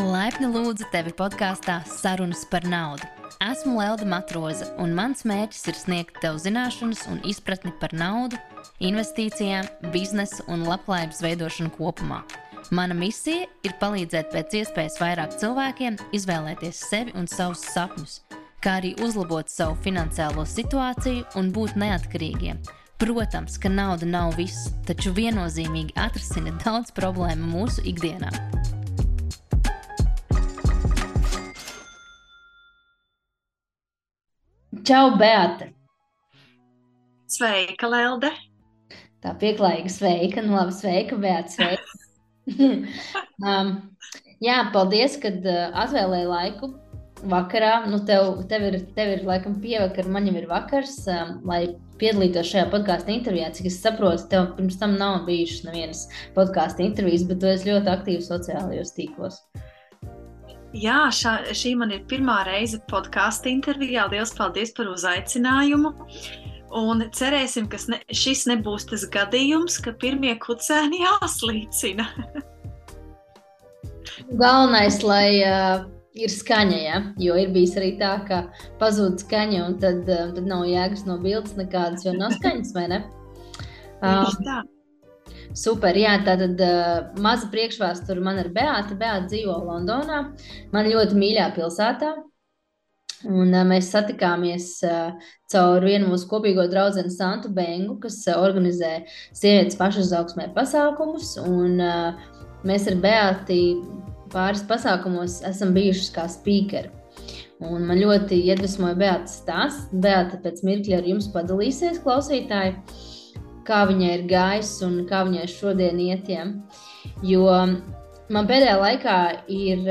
Laipni lūdzu tevi podkāstā Sarunas par naudu. Esmu Lelda Matroza, un mans mērķis ir sniegt tev zināšanas un izpratni par naudu, investīcijām, biznesu un labklājības veidošanu kopumā. Mana misija ir palīdzēt pēc iespējas vairāk cilvēkiem izvēlēties sevi un savus sapņus, kā arī uzlabot savu finansiālo situāciju un būt neatkarīgiem. Protams, ka nauda nav viss, taču viennozīmīgi atrisina daudz problēmu mūsu ikdienā. Čau, Beata! Sveika, Lelde! Tā pieklājīga sveika, nu labi, sveika, Beata, sveika! um, jā, paldies, kad uh, atvēlēji laiku vakarā. Nu, tev, tev, ir, tev ir laikam pievakar, man jau ir vakars, um, lai piedalītos šajā podkāstu intervijā. Cik es saprotu, tev pirms tam nav bijušas nevienas podkāstu intervijas, bet tu esi ļoti aktīvs sociālajos tīklos. Jā, šā, šī man ir pirmā reize podkāstu intervijā. Lielas paldies par uzaicinājumu. Un cerēsim, ka ne, šis nebūs tas gadījums, ka pirmie kucēni jāslīcina. Galvenais, lai uh, ir skaņa, ja? jo ir bijis arī tā, ka pazūd skaņa, un tad, uh, tad nav jēgas no bildes nekādas, jo nav skaņas, vai ne? Uh, tā. Super, jā, tā tad uh, maza priekšvēsture man ir Beata. Beata dzīvo Londonā, man ļoti mīļā pilsētā. Un, uh, mēs satikāmies uh, caur vienu mūsu kopīgo draugu Santu Bengu, kas uh, organizē sievietes pašuzaugsmē pasākumus. Un, uh, mēs ar Beāti pāris pasākumos esam bijuši kā speakeri. Un man ļoti iedvesmoja Beatas stāsts. Beata pēc mirkļa ar jums padalīsies, klausītāji kā viņai ir gājis un kā viņai šodien ietiem. Jo man pēdējā laikā ir.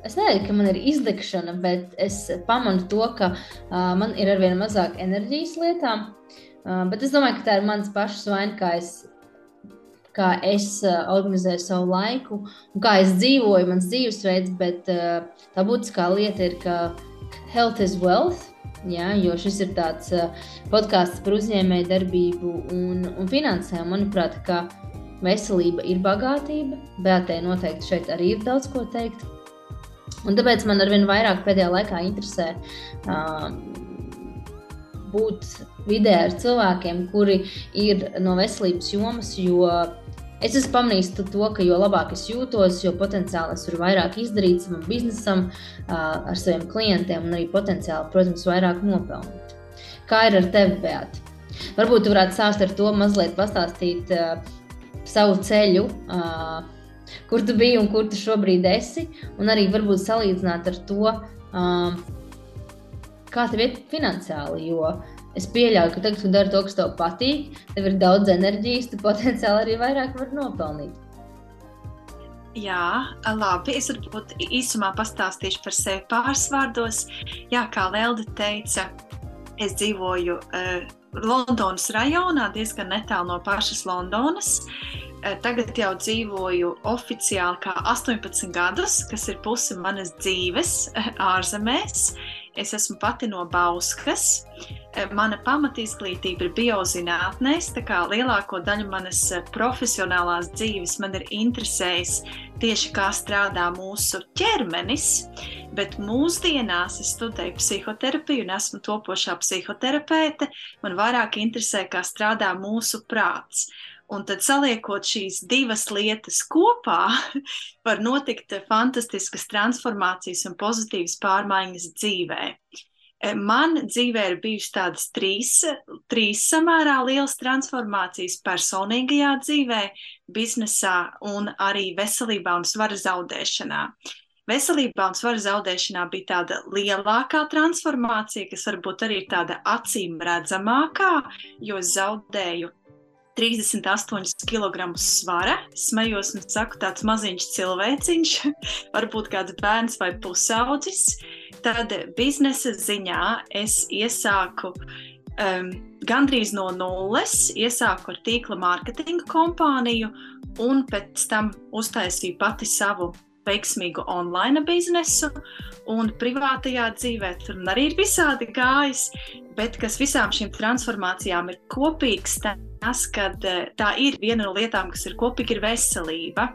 Es nezinu, ka man ir izdegšana, bet es pamanu to, ka uh, man ir arvien mazāk enerģijas lietām. Uh, bet es domāju, ka tā ir mans pašs vaina, kā es, kā es uh, organizēju savu laiku un kā es dzīvoju, mans dzīvesveids. Bet uh, tā būtiskā lieta ir, ka health is wealth. Ja, jo šis ir tāds uh, podkāsts par uzņēmēju darbību un, un finansēm. Manuprāt, ka veselība ir bagātība. Beatē noteikti šeit arī ir daudz ko teikt. Un tāpēc man arvien vairāk pēdējā laikā interesē uh, būt vidē ar cilvēkiem, kuri ir no veselības jomas, jo Es esmu pamanījis to, ka jo labāk es jūtos, jo potenciāli es varu vairāk izdarīt savam biznesam, ar saviem klientiem un arī potenciāli, protams, vairāk nopelnīt. Kā ir ar tevi, Beata? Varbūt jūs varētu sākt ar to mazliet pastāstīt uh, savu ceļu, uh, kur tu biji un kur tu šobrīd esi, un arī varbūt salīdzināt ar to, uh, kā tev iet finansiāli. Jo Es pieļauju, ka tagad, kad dari to, kas tev patīk, tev ir daudz enerģijas, tu potenciāli arī vairāk vari nopelnīt. Jā, labi. Es varbūt īsumā pastāstīšu par sevi pāris vārdos. Jā, kā Lelde teica, es dzīvoju uh, Londonas rajonā, diezgan netālu no pašas Londonas. Uh, tagad jau dzīvoju oficiāli kā 18 gadus, kas ir pusi manas dzīves uh, ārzemēs. Es esmu pati no Bauskas. Eh, mana pamatizglītība ir biozinātnēs, tā kā lielāko daļu manas eh, profesionālās dzīves man ir interesējis tieši kā strādā mūsu ķermenis, bet mūsdienās es studēju psihoterapiju un esmu topošā psihoterapeite. Man vairāk interesē, kā strādā mūsu prāts. Un tad saliekot šīs divas lietas kopā, var notikt fantastiskas transformācijas un pozitīvas pārmaiņas dzīvē. Man dzīvē ir bijušas tādas trīs, trīs samērā lielas transformācijas personīgajā dzīvē, biznesā un arī veselībā un svara zaudēšanā. Veselībā un svara zaudēšanā bija tāda lielākā transformācija, kas varbūt arī ir tāda acīm redzamākā, jo zaudēju 38 kg svara. Smejos un saku, tāds maziņš cilvēciņš, varbūt kāds bērns vai pusaudzis. Tad biznesa ziņā es iesāku um, gandrīz no nulles, iesāku ar tīkla mārketinga kompāniju un pēc tam uztaisīju pati savu veiksmīgu online biznesu, un privātajā dzīvē tur arī ir visādi gājis. Bet kas visām šīm transformācijām ir kopīgs, tas, ka eh, tā ir viena no lietām, kas ir kopīga, ir veselība.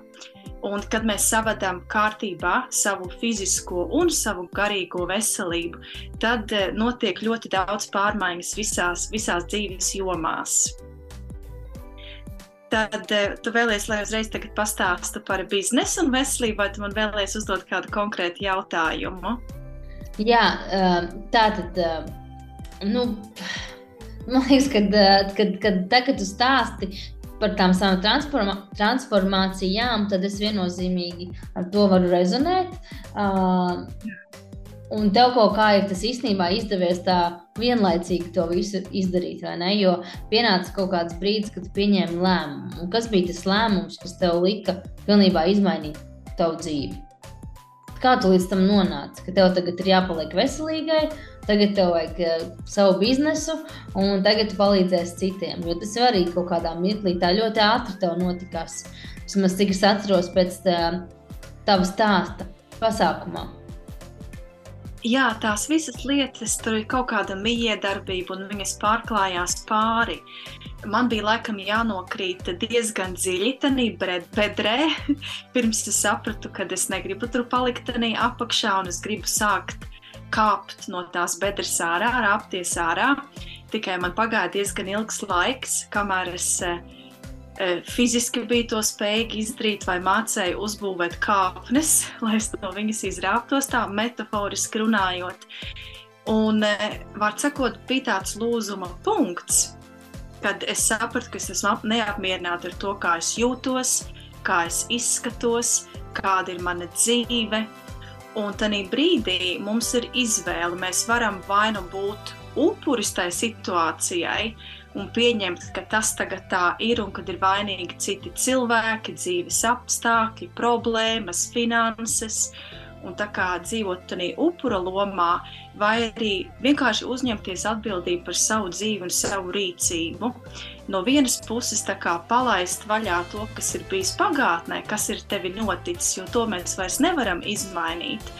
Un, kad mēs savadām kārtībā savu fizisko un savu garīgo veselību, tad eh, notiek ļoti daudz pārmaiņas visās, visās dzīves jomās. Tad eh, tu vēlies, lai uzreiz pastāstu par biznesu un veselību, vai tu man vēlies uzdot kādu konkrētu jautājumu? Jā, eh, tā tad. Nu, man liekas, kad, kad, kad, kad, kad tu stāsti par tām savām transforma transformācijām, tad es viennozīmīgi ar to varu rezonēt. Uh, Un tev kaut kā ir tas īstenībā izdevies tā vienlaicīgi to visu izdarīt, vai ne? Jo pienāca kaut kāds brīdis, kad pieņēmi lēmumu. Un kas bija tas lēmums, kas tev lika pilnībā izmainīt tavu dzīvi? Kā tu līdz tam nonāci? Ka tev tagad ir jāpaliek veselīgai, Tagad tev vajag uh, savu biznesu, un tagad tu palīdzēsi citiem. Jo tas arī kaut kādā mirklī tā ļoti ātri tev notikās. Vismaz cik es atceros pēc tā, tava stāsta pasākumā. Jā, tās visas lietas, tur ir kaut kāda mijiedarbība, un viņas pārklājās pāri. Man bija laikam jānokrīt diezgan dziļi tajā bedrē, pirms es sapratu, ka es negribu tur palikt tajā apakšā, un es gribu sākt kāpt no tās bedres ārā, rāpties ārā. Tikai man pagāja diezgan ilgs laiks, kamēr es e, fiziski biju to spējīgi izdarīt, vai mācīju uzbūvēt kāpnes, lai es no viņas izrāptos, tā metaforiski runājot. Un, e, var sakot, bija tāds lūzuma punkts, kad es sapratu, ka es esmu neapmierināta ar to, kā es jūtos, kā es izskatos, kāda ir mana dzīve, Un tajā brīdī mums ir izvēle. Mēs varam vai nu būt upuris tai situācijai un pieņemt, ka tas tagad tā ir un kad ir vainīgi citi cilvēki, dzīves apstākļi, problēmas, finanses. Un tā kā dzīvot tādā upura lomā, vai arī vienkārši uzņemties atbildību par savu dzīvi un savu rīcību. No vienas puses, kā palaist vaļā to, kas ir bijis pagātnē, kas ir tevi noticis, jo to mēs vairs nevaram izmainīt.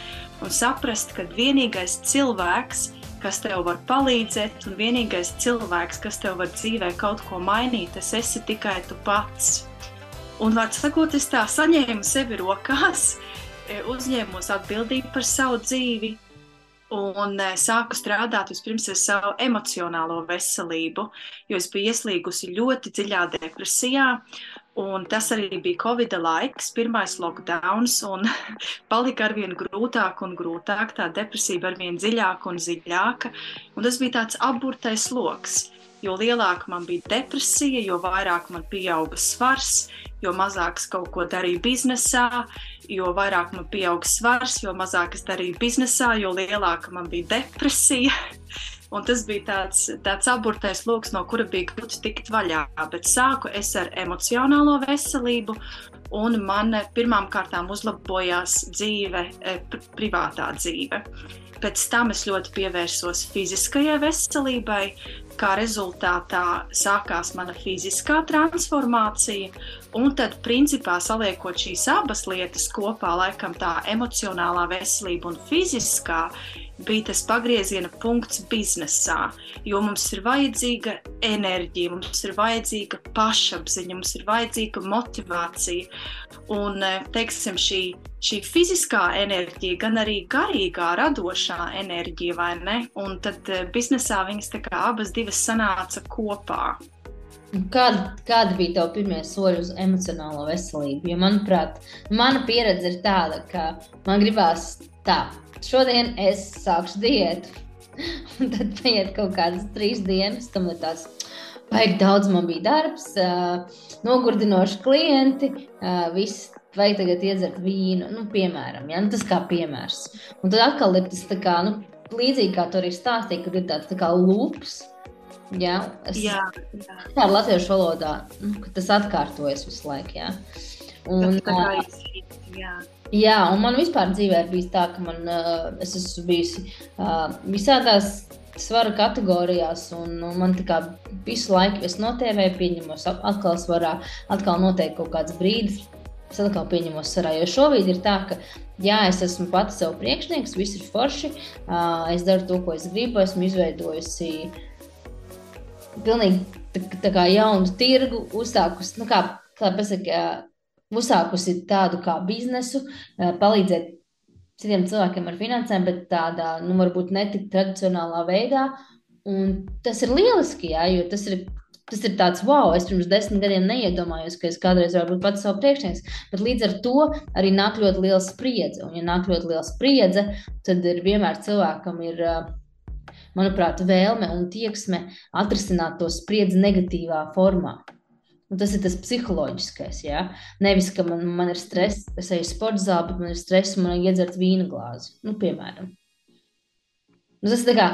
Un saprast, ka vienīgais cilvēks, kas tev var palīdzēt, un vienīgais cilvēks, kas tev var dzīvē kaut ko mainīt, tas esi tikai tu pats. Un, vārds sakot, es tā saņēmu sevi rokās, e, uzņēmos atbildību par savu dzīvi, un e, sāku strādāt vispirms ar savu emocionālo veselību, jo es biju ieslīgusi ļoti dziļā depresijā. Un tas arī bija Covid laiks, pirmais lockdown, un palika ar vien grūtāk un grūtāk. Tā depresija ar vien dziļāka un dziļāka. Un tas bija tāds apburtais lokus. Jo lielāka man bija depresija, jo vairāk man pieauga svars, jo mazāk es kaut ko darīju biznesā, jo vairāk man pieauga svars, jo mazāk es darīju biznesā, jo lielāka man bija depresija. Un tas bija tāds, tāds aburtais lokus, no kura bija grūti tikt vaļā. Bet sāku es ar emocionālo veselību, un man pirmām kārtām uzlabojās dzīve, e, privātā dzīve. Pēc tam es ļoti pievērsos fiziskajai veselībai, kā rezultātā sākās mana fiziskā transformācija, un tad, principā, saliekot šīs abas lietas kopā, laikam tā emocionālā veselība un fiziskā, bija tas pagrieziena punkts biznesā. Jo mums ir vajadzīga enerģija, mums ir vajadzīga pašapziņa, mums ir vajadzīga motivācija. Un eh, teiksim, šī, šī fiziskā enerģija, gan arī garīgā, radošā enerģija, vai ne? Un tad eh, biznesā viņas abas divas sanāca kopā. Kāda, kāda bija tava pirmie soļi uz emocionālo veselību? Jo, manuprāt, mana pieredze ir tāda, ka man gribās tā, šodien es sākšu diētu. Un tad paiet kaut kādas trīs dienas, tam ir tāds. Vajag daudz, man bija darbs, nogurdinoši klienti, viss vajag tagad iedzert vīnu, nu, piemēram, ja? nu, tas kā piemērs. Un tad atkal ir tas tā kā, nu, līdzīgi kā tu arī stāstīji, kad ir tāds tā kā lūps. Ja? Es, jā, jā. Tā ir latviešu valodā, nu, tas atkārtojas visu laiku. Ja? Un, tā kā jā. Jā, un man vispār dzīvē ir bijis tā, ka man, uh, es esmu bijusi uh, visādās svara kategorijās, un, un man kā visu laiku es notēvēju, pieņemos atkal svarā, atkal noteikti kaut kāds brīdis. Es atkal pieņemos svarā, jo šobrīd ir tā, ka jā, es esmu pats sev priekšnieks, viss ir forši, uh, es daru to, ko es gribu, esmu izveidojusi pilnīgi tā, tā kā jaunu tirgu, uzsākusi, nu kā, kā pasaka, uzsākusi tādu kā biznesu, palīdzēt citiem cilvēkiem ar finansēm, bet tādā, nu, varbūt netik tradicionālā veidā. Un tas ir lieliski, jā, jo tas ir Tas ir tāds, wow, es pirms desmit gadiem neiedomājos, ka es kādreiz varu būt pats savu priekšnieks. Bet līdz ar to arī nāk ļoti liela spriedze. Un, ja nāk ļoti liela spriedze, tad ir vienmēr cilvēkam ir, manuprāt, vēlme un tieksme atrisināt to spriedzi negatīvā formā. Un tas ir tas psiholoģiskais. Ja? Nevis, ka man, man ir stress, es eju sporta zāli, bet man ir stress un man ir iedzert vīna glāzi. Nu, piemēram. Nu, tas ir tā kā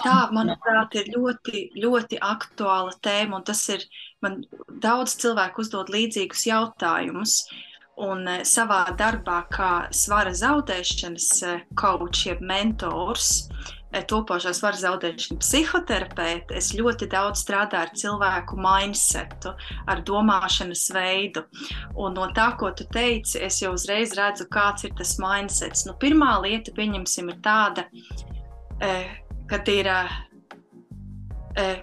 Tā, manuprāt, ir ļoti, ļoti aktuāla tēma, un tas ir, man daudz cilvēku uzdod līdzīgus jautājumus, un eh, savā darbā kā svara zaudēšanas koč, eh, jeb mentors, eh, topošā svara zaudēšana psihoterapeite, es ļoti daudz strādāju ar cilvēku mindsetu, ar domāšanas veidu, un no tā, ko tu teici, es jau uzreiz redzu, kāds ir tas mindsets. Nu, pirmā lieta, pieņemsim, ir tāda, kad ir,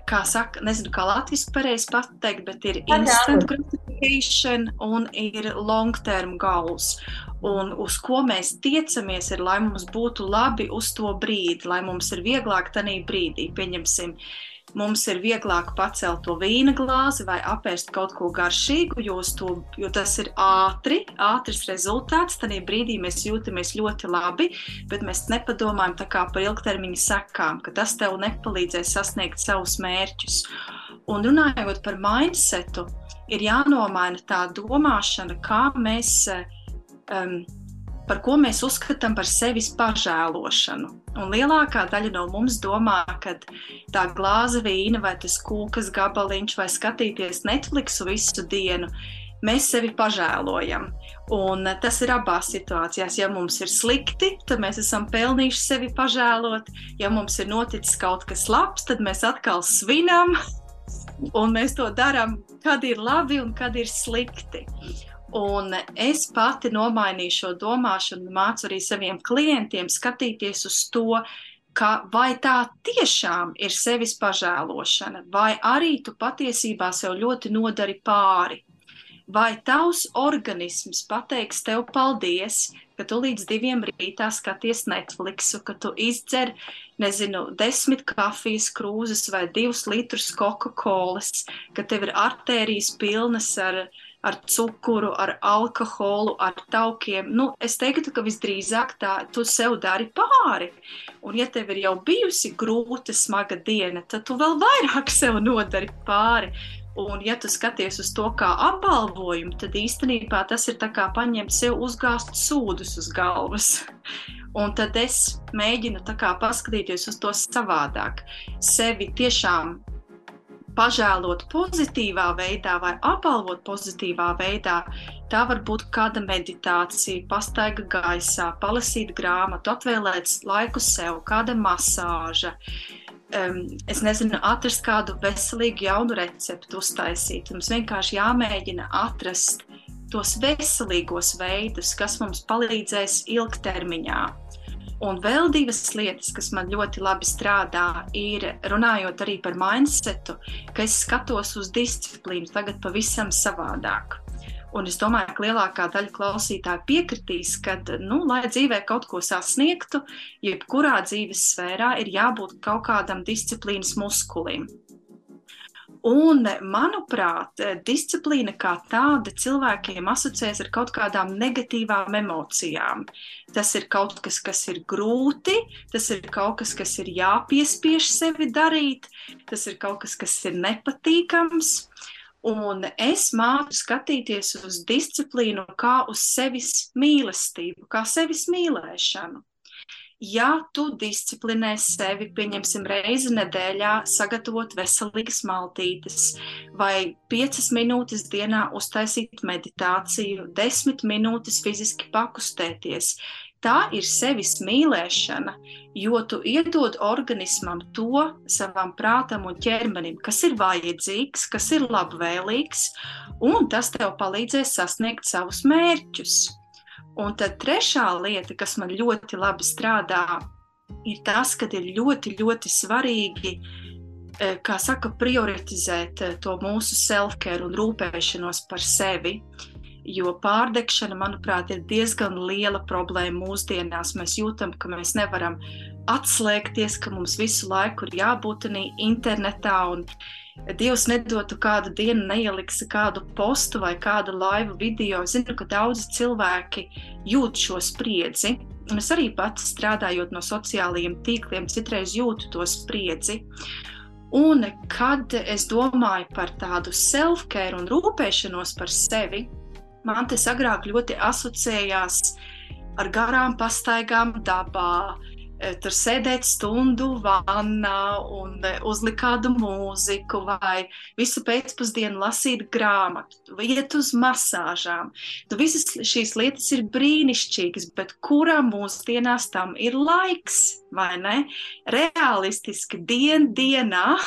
kā saka, nezinu, kā latviešu pareizi pateikt, bet ir instant gratification un ir long term goals. Un uz ko mēs tiecamies, ir, lai mums būtu labi uz to brīdi, lai mums ir vieglāk tajā brīdī. Pieņemsim, mums ir vieglāk pacelt to vīna glāzi vai apēst kaut ko garšīgu, jo, to, jo tas ir ātri, ātrs rezultāts. Tad brīdī mēs jūtamies ļoti labi, bet mēs nepadomājam par ilgtermiņa sekām, ka tas tev nepalīdzēs sasniegt savus mērķus. Un runājot par mindsetu, ir jānomaina tā domāšana, kā mēs. Um, par ko mēs uzskatām par sevis pažēlošanu. Un lielākā daļa no mums domā, ka tā glāze vīna, vai tas kūkas gabaliņš, vai skatīties Netflixu visu dienu, mēs sevi pažēlojam. Un tas ir abās situācijās. Ja mums ir slikti, tad mēs esam pelnījuši sevi pažēlot. Ja mums ir noticis kaut kas labs, tad mēs atkal svinam. Un mēs to darām, kad ir labi un kad ir slikti. Un es pati nomainīju šo domāšanu, mācu arī saviem klientiem skatīties uz to, ka vai tā tiešām ir sevis pažēlošana, vai arī tu patiesībā sev ļoti nodari pāri. Vai tavs organisms pateiks tev paldies, ka tu līdz diviem rītā skaties Netflixu, ka tu izdzer, nezinu, desmit kafijas krūzes vai divus litrus Coca-Colas, ka tev ir artērijas pilnas ar ar cukuru, ar alkoholu, ar taukiem. Nu, es teiktu, ka visdrīzāk tā tu sev dari pāri. Un, ja tev ir jau bijusi grūta, smaga diena, tad tu vēl vairāk sev nodari pāri. Un, ja tu skaties uz to kā apbalvojumu, tad īstenībā tas ir kā paņemt sev uzgāzt sūdus uz galvas. Un tad es mēģinu paskatīties uz to savādāk. Sevi tiešām pažēlot pozitīvā veidā vai apbalvot pozitīvā veidā, tā var būt kāda meditācija, pastaiga gaisā, palasīt grāmatu, atvēlēt laiku sev, kāda masāža. Um, es nezinu, atrast kādu veselīgu jaunu recepti, uztaisīt. Mums vienkārši jāmēģina atrast tos veselīgos veidus, kas mums palīdzēs ilgtermiņā. Un vēl divas lietas, kas man ļoti labi strādā, ir runājot arī par mindsetu, ka es skatos uz disciplīnu tagad pavisam savādāk. Un es domāju, ka lielākā daļa klausītāju piekritīs, ka, nu, lai dzīvē kaut ko sasniegtu, jebkurā dzīves sfērā ir jābūt kaut kādam disciplīnas muskulim. Un, manuprāt, disciplīna kā tāda cilvēkiem asociēs ar kaut kādām negatīvām emocijām. Tas ir kaut kas, kas ir grūti, tas ir kaut kas, kas ir jāpiespiež sevi darīt, tas ir kaut kas, kas ir nepatīkams. Un es māku skatīties uz disciplīnu kā uz sevis mīlestību, kā sevis mīlēšanu ja tu disciplinē sevi, pieņemsim, reizi nedēļā, sagatavot veselīgas maltītes, vai piecas minūtes dienā uztaisīt meditāciju, desmit minūtes fiziski pakustēties. Tā ir sevis mīlēšana, jo tu iedod organismam to savam prātam un ķermenim, kas ir vajadzīgs, kas ir labvēlīgs, un tas tev palīdzēs sasniegt savus mērķus. Un tad trešā lieta, kas man ļoti labi strādā, ir tas, ka ir ļoti, ļoti svarīgi, eh, kā saka, prioritizēt eh, to mūsu self-care un rūpēšanos par sevi. Jo pārdegšana, manuprāt, ir diezgan liela problēma mūsdienās. Mēs jūtam, ka mēs nevaram atslēgties, ka mums visu laiku ir jābūt internetā. Dievs nedotu kādu dienu, neieliks kādu postu vai kādu laivu video. Zinu, ka daudzi cilvēki jūt šo spriedzi. Un es arī pats strādājot no sociālajiem tīkliem, citreiz jūtu to spriedzi. Un kad es domāju par tādu self-care un rūpēšanos par sevi, man tas agrāk ļoti asociējās ar garām pastaigām dabā, Eh, tur sēdēt stundu vannā un eh, uzlikt kādu mūziku, vai visu pēcpusdienu lasīt grāmatu, vai iet uz masāžām. Tu visas šīs lietas ir brīnišķīgas, bet kurā mūsdienās tam ir laiks, vai ne? Realistiski dien dienā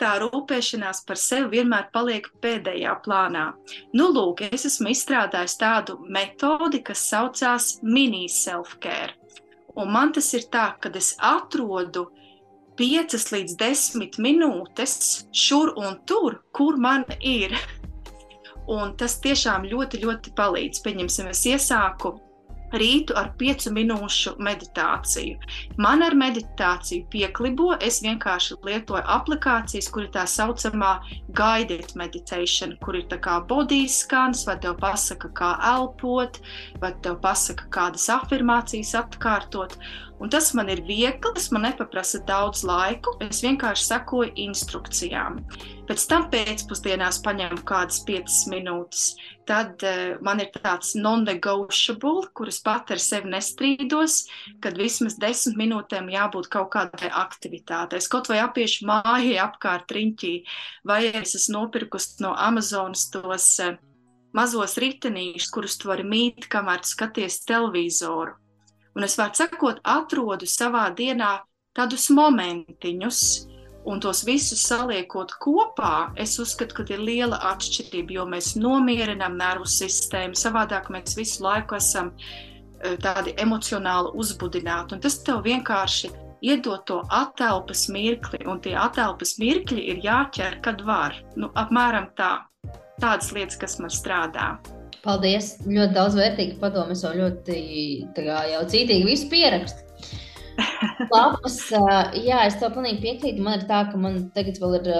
tā rūpēšanās par sevi vienmēr paliek pēdējā plānā. Nu, lūk, es esmu izstrādājis tādu metodi, kas saucās mini self-care. Un man tas ir tā, ka es atrodu 5 līdz 10 minūtes šur un tur, kur man ir. Un tas tiešām ļoti, ļoti palīdz. Pieņemsim, es iesāku rītu ar piecu minūšu meditāciju. Man ar meditāciju pieklibo, es vienkārši lietoju aplikācijas, kur ir tā saucamā guided meditation, kur ir tā kā body skans, vai tev pasaka, kā elpot, vai tev pasaka, kādas afirmācijas atkārtot. Un tas man ir viegli, tas man neprasa daudz laika. Es vienkārši sekoju instrukcijām. Pēc tam pēcpusdienās paņemu kādas 5 minūtes. Tad uh, man ir tāds non-negotiable, kuras pat ar sevi nestrīdos, kad vismaz 10 minūtēm jābūt kaut kādai aktivitātei. Es kaut vai apiešu mājai apkārt riņķī, vai es esmu nopirkusi no Amazonas tos uh, mazos ritenīšus, kurus tu vari mīt, kamēr skaties televizoru Un es varu sakot, atrodu savā dienā tādus momentiņus, un tos visus saliekot kopā, es uzskatu, ka ir liela atšķirība, jo mēs nomierinām nervu sistēmu, savādāk mēs visu laiku esam eh, tādi emocionāli uzbudināti, un tas tev vienkārši iedot to atelpas mirkli, un tie atelpas mirkļi ir jāķer, kad var. Nu, apmēram tā. Tādas lietas, kas man strādā. Paldies! Ļoti daudz vērtīgu padomu. Es jau ļoti kā, jau cītīgi visu pierakstu. Lapas, jā, es tev pilnīgi piekrītu. Man ir tā, ka man tagad vēl ir,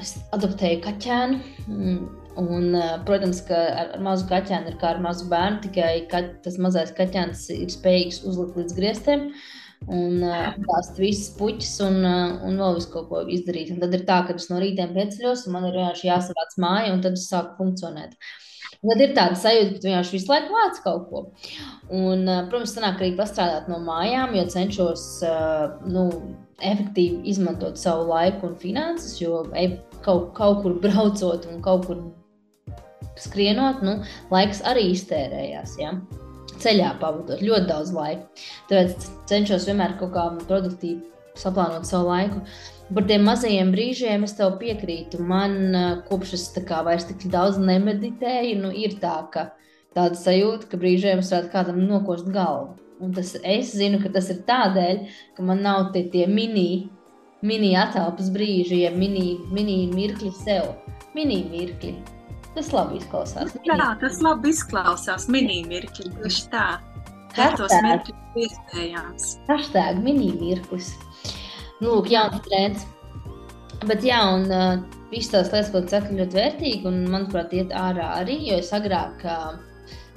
es adoptēju kaķēnu. Mm, un, protams, ka ar, ar mazu kaķēnu ir kā ar mazu bērnu, tikai ka, tas mazais kaķēns ir spējīgs uzlikt līdz griestiem. Un tās visas puķis un, un vēl visu kaut ko izdarīt. Un tad ir tā, ka es no rītiem pieceļos, un man ir jāsavāc māja, un tad es sāku funkcionēt. Uh, Tad ir tāda sajūta, ka vienkārši visu laiku vāc kaut ko. Un, protams, sanāk arī pastrādāt no mājām, jo cenšos nu, efektīvi izmantot savu laiku un finanses, jo kaut, kaut kur braucot un kaut kur skrienot, nu, laiks arī iztērējās. Ja? Ceļā pavadot ļoti daudz laika. Tāpēc cenšos vienmēr kaut kā produktīvi saplānot savu laiku. Uh, Par tiem mazajiem brīžiem es tev piekrītu. Man kopš es tā kā vairs tik daudz nemeditēju, nu, ir tā, ka tāda sajūta, ka brīžiem es varētu kādam nokost galvu. Un tas, es zinu, ka tas ir tādēļ, ka man nav tie, tie mini, mini attēlpas brīži, ja mini, mini mirkļi sev. Mini mirkļi. Tas labi izklausās. Jā, tas labi izklausās. Mini mirkļi. Tieši tā. Kā tos mirkļus iespējams. Hashtag mini mirklis. Nu, lūk, jauns trends. Bet, jā, un uh, visas tās lietas, ko tu saki, ļoti vērtīgi, un, manuprāt, iet ārā arī, jo es agrāk uh,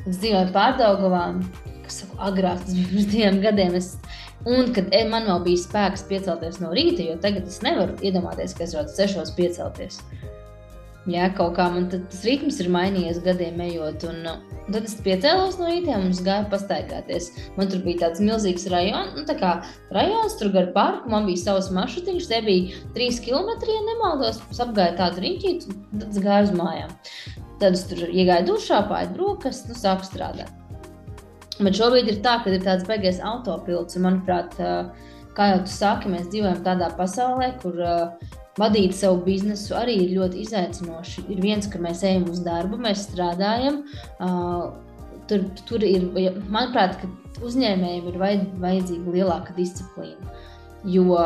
dzīvoju pārdaugavā, kas saku, agrāk, tas bija pirms diviem gadiem, es, un kad e, man vēl bija spēks piecelties no rīta, jo tagad es nevaru iedomāties, ka es varu sešos piecelties. Jā, kaut kā man tas ritms ir mainījies gadiem ejot. Un, un tad es piecēlos no rīta un gāju pastaigāties. Man tur bija tāds milzīgs rajons, nu, tā kā rajons, tur gar parku. Man bija savs maršrutiņš, te bija trīs km, ja nemaldos. Es apgāju tādu riņķīti, un tad gāju uz mājām. Tad es tur iegāju dušā, pāri brokastis, nu, sāku strādāt. Bet šobrīd ir tā, ka ir tāds beigas autopilns, un manuprāt, kā jau tu saki, mēs dzīvojam tādā pasaulē, kur uh, vadīt savu biznesu arī ir ļoti izaicinoši. Ir viens, ka mēs ejam uz darbu, mēs strādājam. Tur, tur ir, manuprāt, uzņēmējiem ir vajadzīga lielāka disciplīna. Jo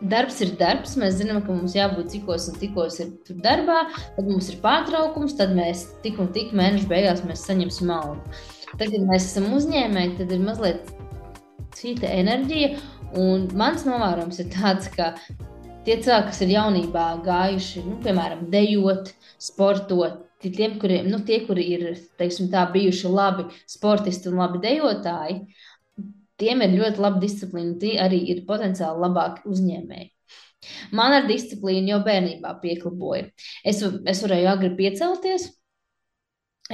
darbs ir darbs. Mēs zinām, ka mums jābūt cikos un tikos ir darbā, tad mums ir pārtraukums, tad mēs tik un tik mēnešu beigās saņemsim algu. Tad, kad mēs esam uzņēmēji, tad ir mazliet cita enerģija. Un mans novērojums ir tāds, ka tie cilvēki, kas ir jaunībā gājuši, nu, piemēram, dejot, sportot, tiem, kuriem, nu, tie, kuri ir teiksim, tā, bijuši labi sportisti un labi dejotāji, tiem ir ļoti laba disciplīna. Tie arī ir potenciāli labāki uzņēmēji. Man ar disciplīnu jau bērnībā piekliboja. Es, es varēju agri piecelties.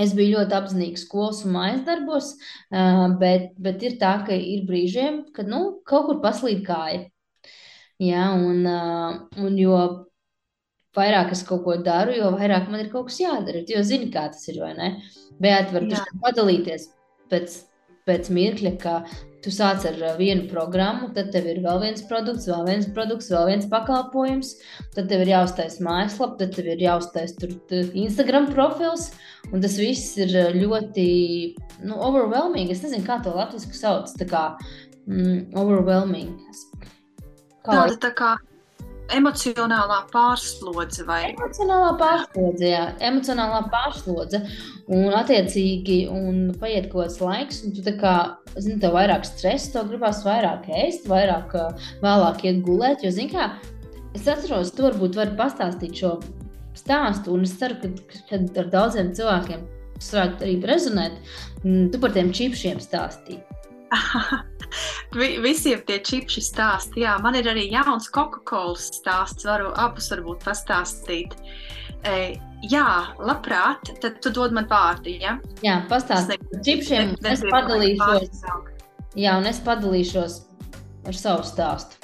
Es biju ļoti apzinīgs skolas un mājas darbos, bet, bet ir tā, ka ir brīžiem, kad nu, kaut kur paslīd kāja. Ja, un, un jo vairāk es kaut ko daru, jo vairāk man ir kaut kas jādara. Jo zini, kā tas ir, vai ne? Bet var padalīties pēc, pēc mirkļa, ka Tu sāc ar vienu programmu, tad tev ir vēl viens produkts, vēl viens produkts, vēl viens pakalpojums. Tad tev ir jāuztaisa mājaslapa, tad tev ir jāuztaisa tur Instagram profils. Un tas viss ir ļoti nu, overwhelming. Es nezinu, kā to latviešu sauc. Tā kā mm, overwhelming. Tāda tā kā emocionālā pārslodze vai emocionālā pārslodze, jā, emocionālā pārslodze. Un, attiecīgi, un paiet kaut kāds laiks, un tu tā kā, zini, tev vairāk stresa, tev gribās vairāk ēst, vairāk vēlāk iet gulēt, jo, zini, kā, es atceros, tu varbūt vari pastāstīt šo stāstu, un es ceru, ka, ka ar daudziem cilvēkiem tas varētu arī rezonēt, tu par tiem čipšiem stāstīt. Visiem tie čipši stāsti. Jā, man ir arī jauns Coca-Cola stāsts. Varu abus varbūt pastāstīt. E, jā, labprāt. Tad tu dod man vārdu. Ja? Jā, pastāstiet par čipšiem. Ne, es padalīšos. Jā, un es padalīšos ar savu stāstu.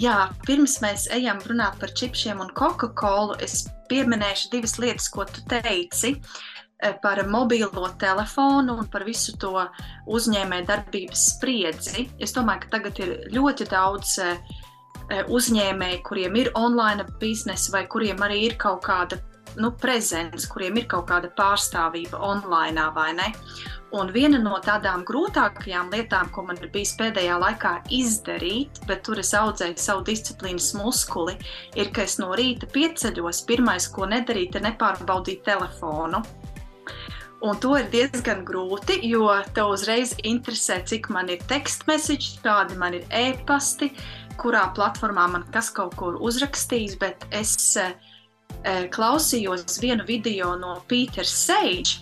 Jā, pirms mēs ejam runāt par čipšiem un Coca-Cola, es pieminēšu divas lietas, ko tu teici. Uh, par mobilo telefonu un par visu to uzņēmēju darbības spriedzi. Es domāju, ka tagad ir ļoti daudz eh, eh, uzņēmēju, kuriem ir online biznesa vai kuriem arī ir kaut kāda nu, prezence, kuriem ir kaut kāda pārstāvība online, vai ne? Un viena no tādām grūtākajām lietām, ko man ir bijis pēdējā laikā izdarīt, bet tur es audzēju savu disciplīnas muskuli, ir, ka es no rīta pieceļos. Pirmais, ko nedarīt, ir nepārbaudīt telefonu. Un to ir diezgan grūti, jo tev uzreiz interesē, cik man ir teksta message, kādi man ir e-pasti, kurā platformā man kas kaut kur uzrakstījis. Bet es e, klausījos vienu video no Pītera Sage.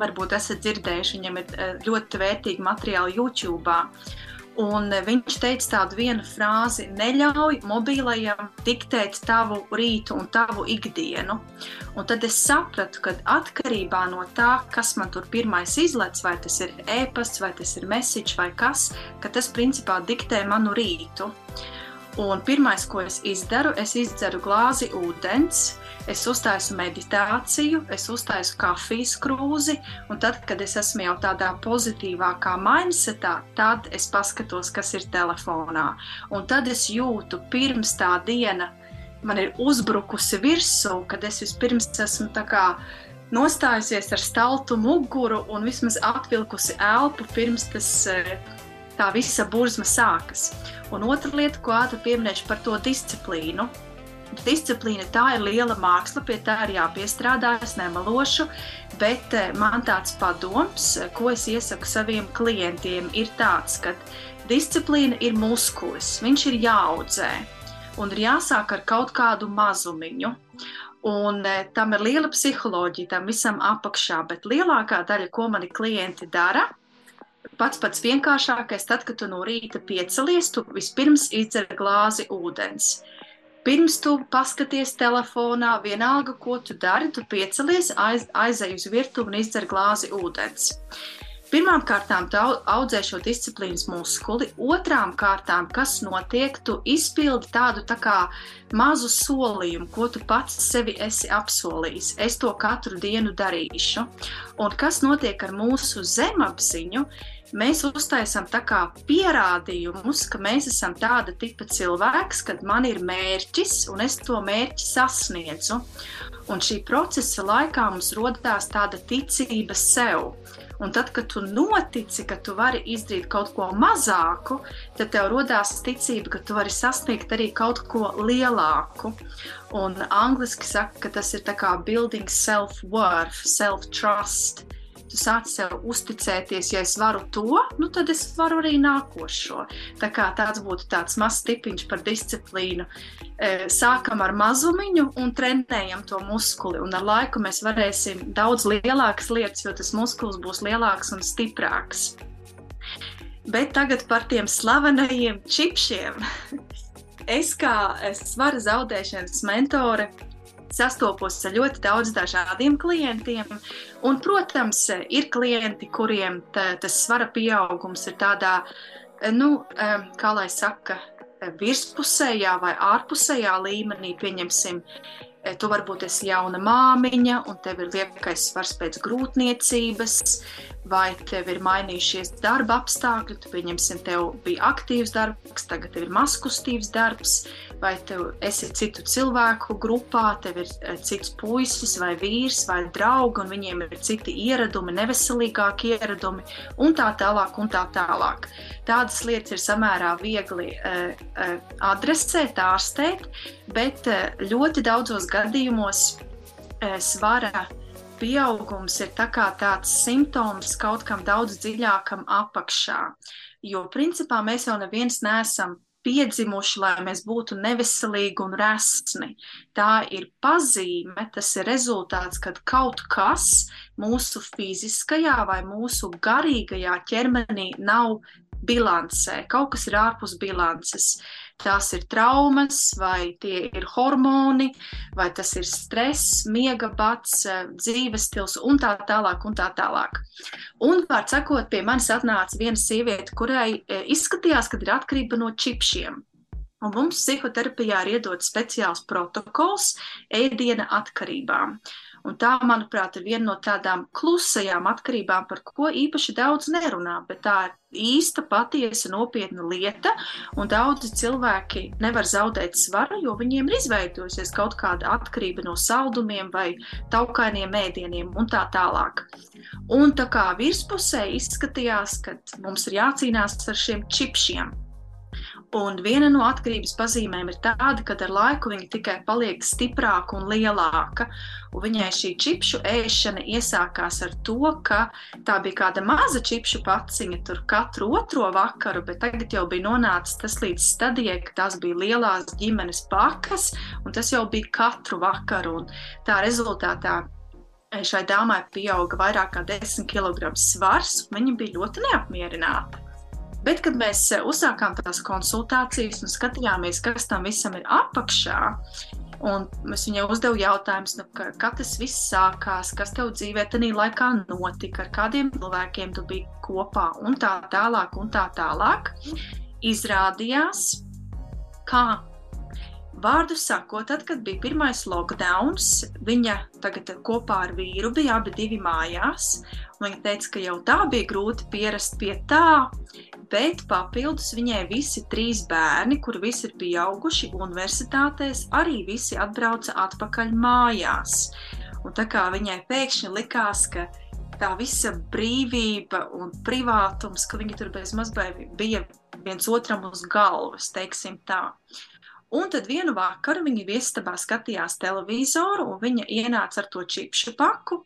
Varbūt esat dzirdējuši, viņam ir e, ļoti vērtīgi materiāli YouTube. Un viņš teica tādu vienu frāzi: neļauj mobilajam diktēt tavu rītu un tavu ikdienu. Un tad es sapratu, ka atkarībā no tā, kas man tur pirmais izlaiž, vai tas ir e-pasts, vai tas ir message, vai kas, ka tas principā diktē manu rītu. Un pirmais, ko es izdaru, es izdzeru glāzi ūdens, es uztaisu meditāciju, es uztaisu kafijas krūzi, un tad, kad es esmu jau tādā pozitīvākā mindsetā, tad es paskatos, kas ir telefonā. Un tad es jūtu, pirms tā diena man ir uzbrukusi virsū, kad es vispirms esmu tā kā nostājusies ar staltu muguru un vismaz atvilkusi elpu pirms tas eh, tā visa burzma sākas. Un otra lieta, ko ātri pieminēšu par to disciplīnu. Disciplīna tā ir liela māksla, pie tā ir jāpiestrādā, es nemelošu, bet eh, man tāds padoms, eh, ko es iesaku saviem klientiem, ir tāds, ka disciplīna ir muskulis, viņš ir jāaudzē. Un ir jāsāk ar kaut kādu mazumiņu. Un e, tam ir liela psiholoģija, tam visam apakšā, bet lielākā daļa, ko mani klienti dara, pats pats vienkāršākais, tad, kad tu no rīta piecelies, tu vispirms izdzer glāzi ūdens. Pirms tu paskaties telefonā, vienalga, ko tu dari, tu piecelies, aiz, aizej uz virtuvi un izdzer glāzi ūdens. Pirmām tu audzē šo disciplīnas muskuli, otrām kārtām, kas notiek, tu izpildi tādu tā kā mazu solījumu, ko tu pats sevi esi apsolījis. Es to katru dienu darīšu. Un kas notiek ar mūsu zemapziņu? mēs uztaisām pierādījumus, ka mēs esam tāda tipa cilvēks, kad man ir mērķis un es to mērķi sasniedzu. Un šī procesa laikā mums rodās tāda ticība sev. Un tad, kad tu notici, ka tu vari izdarīt kaut ko mazāku, tad tev radās ticība, ka tu vari sasniegt arī kaut ko lielāku. Un angliski saka, ka tas ir kā building self-worth, self-trust tu sāc sev uzticēties, ja es varu to, nu tad es varu arī nākošo. Tā kā tāds būtu tāds mazs tipiņš par disciplīnu. E, sākam ar mazumiņu un trenējam to muskuli, un ar laiku mēs varēsim daudz lielākas lietas, jo tas muskulis būs lielāks un stiprāks. Bet tagad par tiem slavenajiem čipšiem. Es kā svara zaudēšanas mentore sastopos ar ļoti daudz dažādiem klientiem. Un, protams, ir klienti, kuriem tā, tas svara pieaugums ir tādā, nu, kā lai saka, virspusējā vai ārpusējā līmenī, pieņemsim, tu varbūt esi jauna māmiņa, un tev ir liekais svars pēc grūtniecības, vai tev ir mainījušies darba apstākļi, tu pieņemsim, tev bija aktīvs darbs, tagad tev ir maskustīvs darbs, vai tu esi citu cilvēku grupā, tev ir eh, cits puisis vai vīrs vai draugi, un viņiem ir citi ieradumi, neveselīgāki ieradumi, un tā tālāk, un tā tālāk. Tādas lietas ir samērā viegli uh, uh, adresēt, ārstēt, bet uh, ļoti daudzos gadījumos uh, svara pieaugums ir tā tāds simptoms kaut kam daudz dziļākam apakšā. Jo principā mēs jau neviens neesam piedzimuši, lai mēs būtu neveselīgi un resni. Tā ir pazīme, tas ir rezultāts, kad kaut kas mūsu fiziskajā vai mūsu garīgajā ķermenī nav bilancē, kaut kas ir ārpus bilances tās ir traumas, vai tie ir hormoni, vai tas ir stress, miega bats, eh, dzīves stils un tā tālāk. Un, tā tālāk. un var sakot, pie manis atnāca viena sieviete, kurai eh, izskatījās, ka ir atkarība no čipšiem. Un mums psihoterapijā ir iedots speciāls protokols ēdiena atkarībām. Un tā, manuprāt, ir viena no tādām klusajām atkarībām, par ko īpaši daudz nerunā, bet tā ir īsta, patiesa, nopietna lieta. Un daudzi cilvēki nevar zaudēt svaru, jo viņiem ir izveidojusies kaut kāda atkarība no saldumiem vai taukainiem ēdieniem un tā tālāk. Un tā kā virspusē izskatījās, ka mums ir jācīnās ar šiem čipšiem. Un viena no atkarības pazīmēm ir tāda, ka ar laiku viņa tikai paliek stiprāka un lielāka. Un viņai šī čipšu ēšana iesākās ar to, ka tā bija kāda maza čipšu paciņa tur katru otro vakaru, bet tagad jau bija nonācis tas līdz stadijai, ka tās bija lielās ģimenes pakas, un tas jau bija katru vakaru. Un tā rezultātā šai dāmai pieauga vairāk kā 10 kg svars, un viņa bija ļoti neapmierināta. Bet, kad mēs eh, uzsākām tās konsultācijas un skatījāmies, kas tam visam ir apakšā, un es viņai uzdevu jautājumus, nu, ka, kā tas viss sākās, kas tev dzīvē tajā laikā notika, ar kādiem cilvēkiem tu biji kopā, un tā tālāk, un tā tālāk. Izrādījās, kā Vārdu sakot, tad, kad bija pirmais lockdown, viņa tagad kopā ar vīru bija abi divi mājās. Viņa teica, ka jau tā bija grūti pierast pie tā, bet papildus viņai visi trīs bērni, kuri visi ir pieauguši universitātēs, arī visi atbrauca atpakaļ mājās. Un tā kā viņai pēkšņi likās, ka tā visa brīvība un privātums, ka viņi tur bez mazliet bija viens otram uz galvas, teiksim tā. Un tad vienu vakaru viņa viesistabā skatījās televizoru, un viņa ienāca ar to čipšu paku.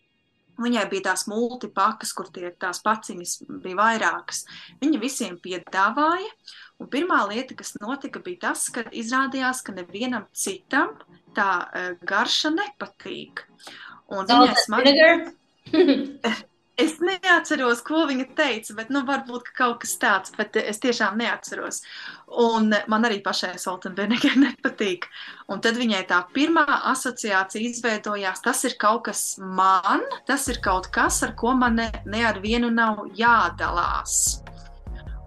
Viņai bija tās multipakas, kur tie tās paciņas bija vairākas. Viņa visiem piedāvāja, un pirmā lieta, kas notika, bija tas, ka izrādījās, ka nevienam citam tā uh, garša nepatīk. Un viņai smagi. Es neatceros, ko viņa teica, bet nu, varbūt ka kaut kas tāds, bet es tiešām neatceros. Un man arī pašai Soltenbergai nepatīk. Un tad viņai tā pirmā asociācija izveidojās, tas ir kaut kas man, tas ir kaut kas, ar ko man ne, ne ar vienu nav jādalās.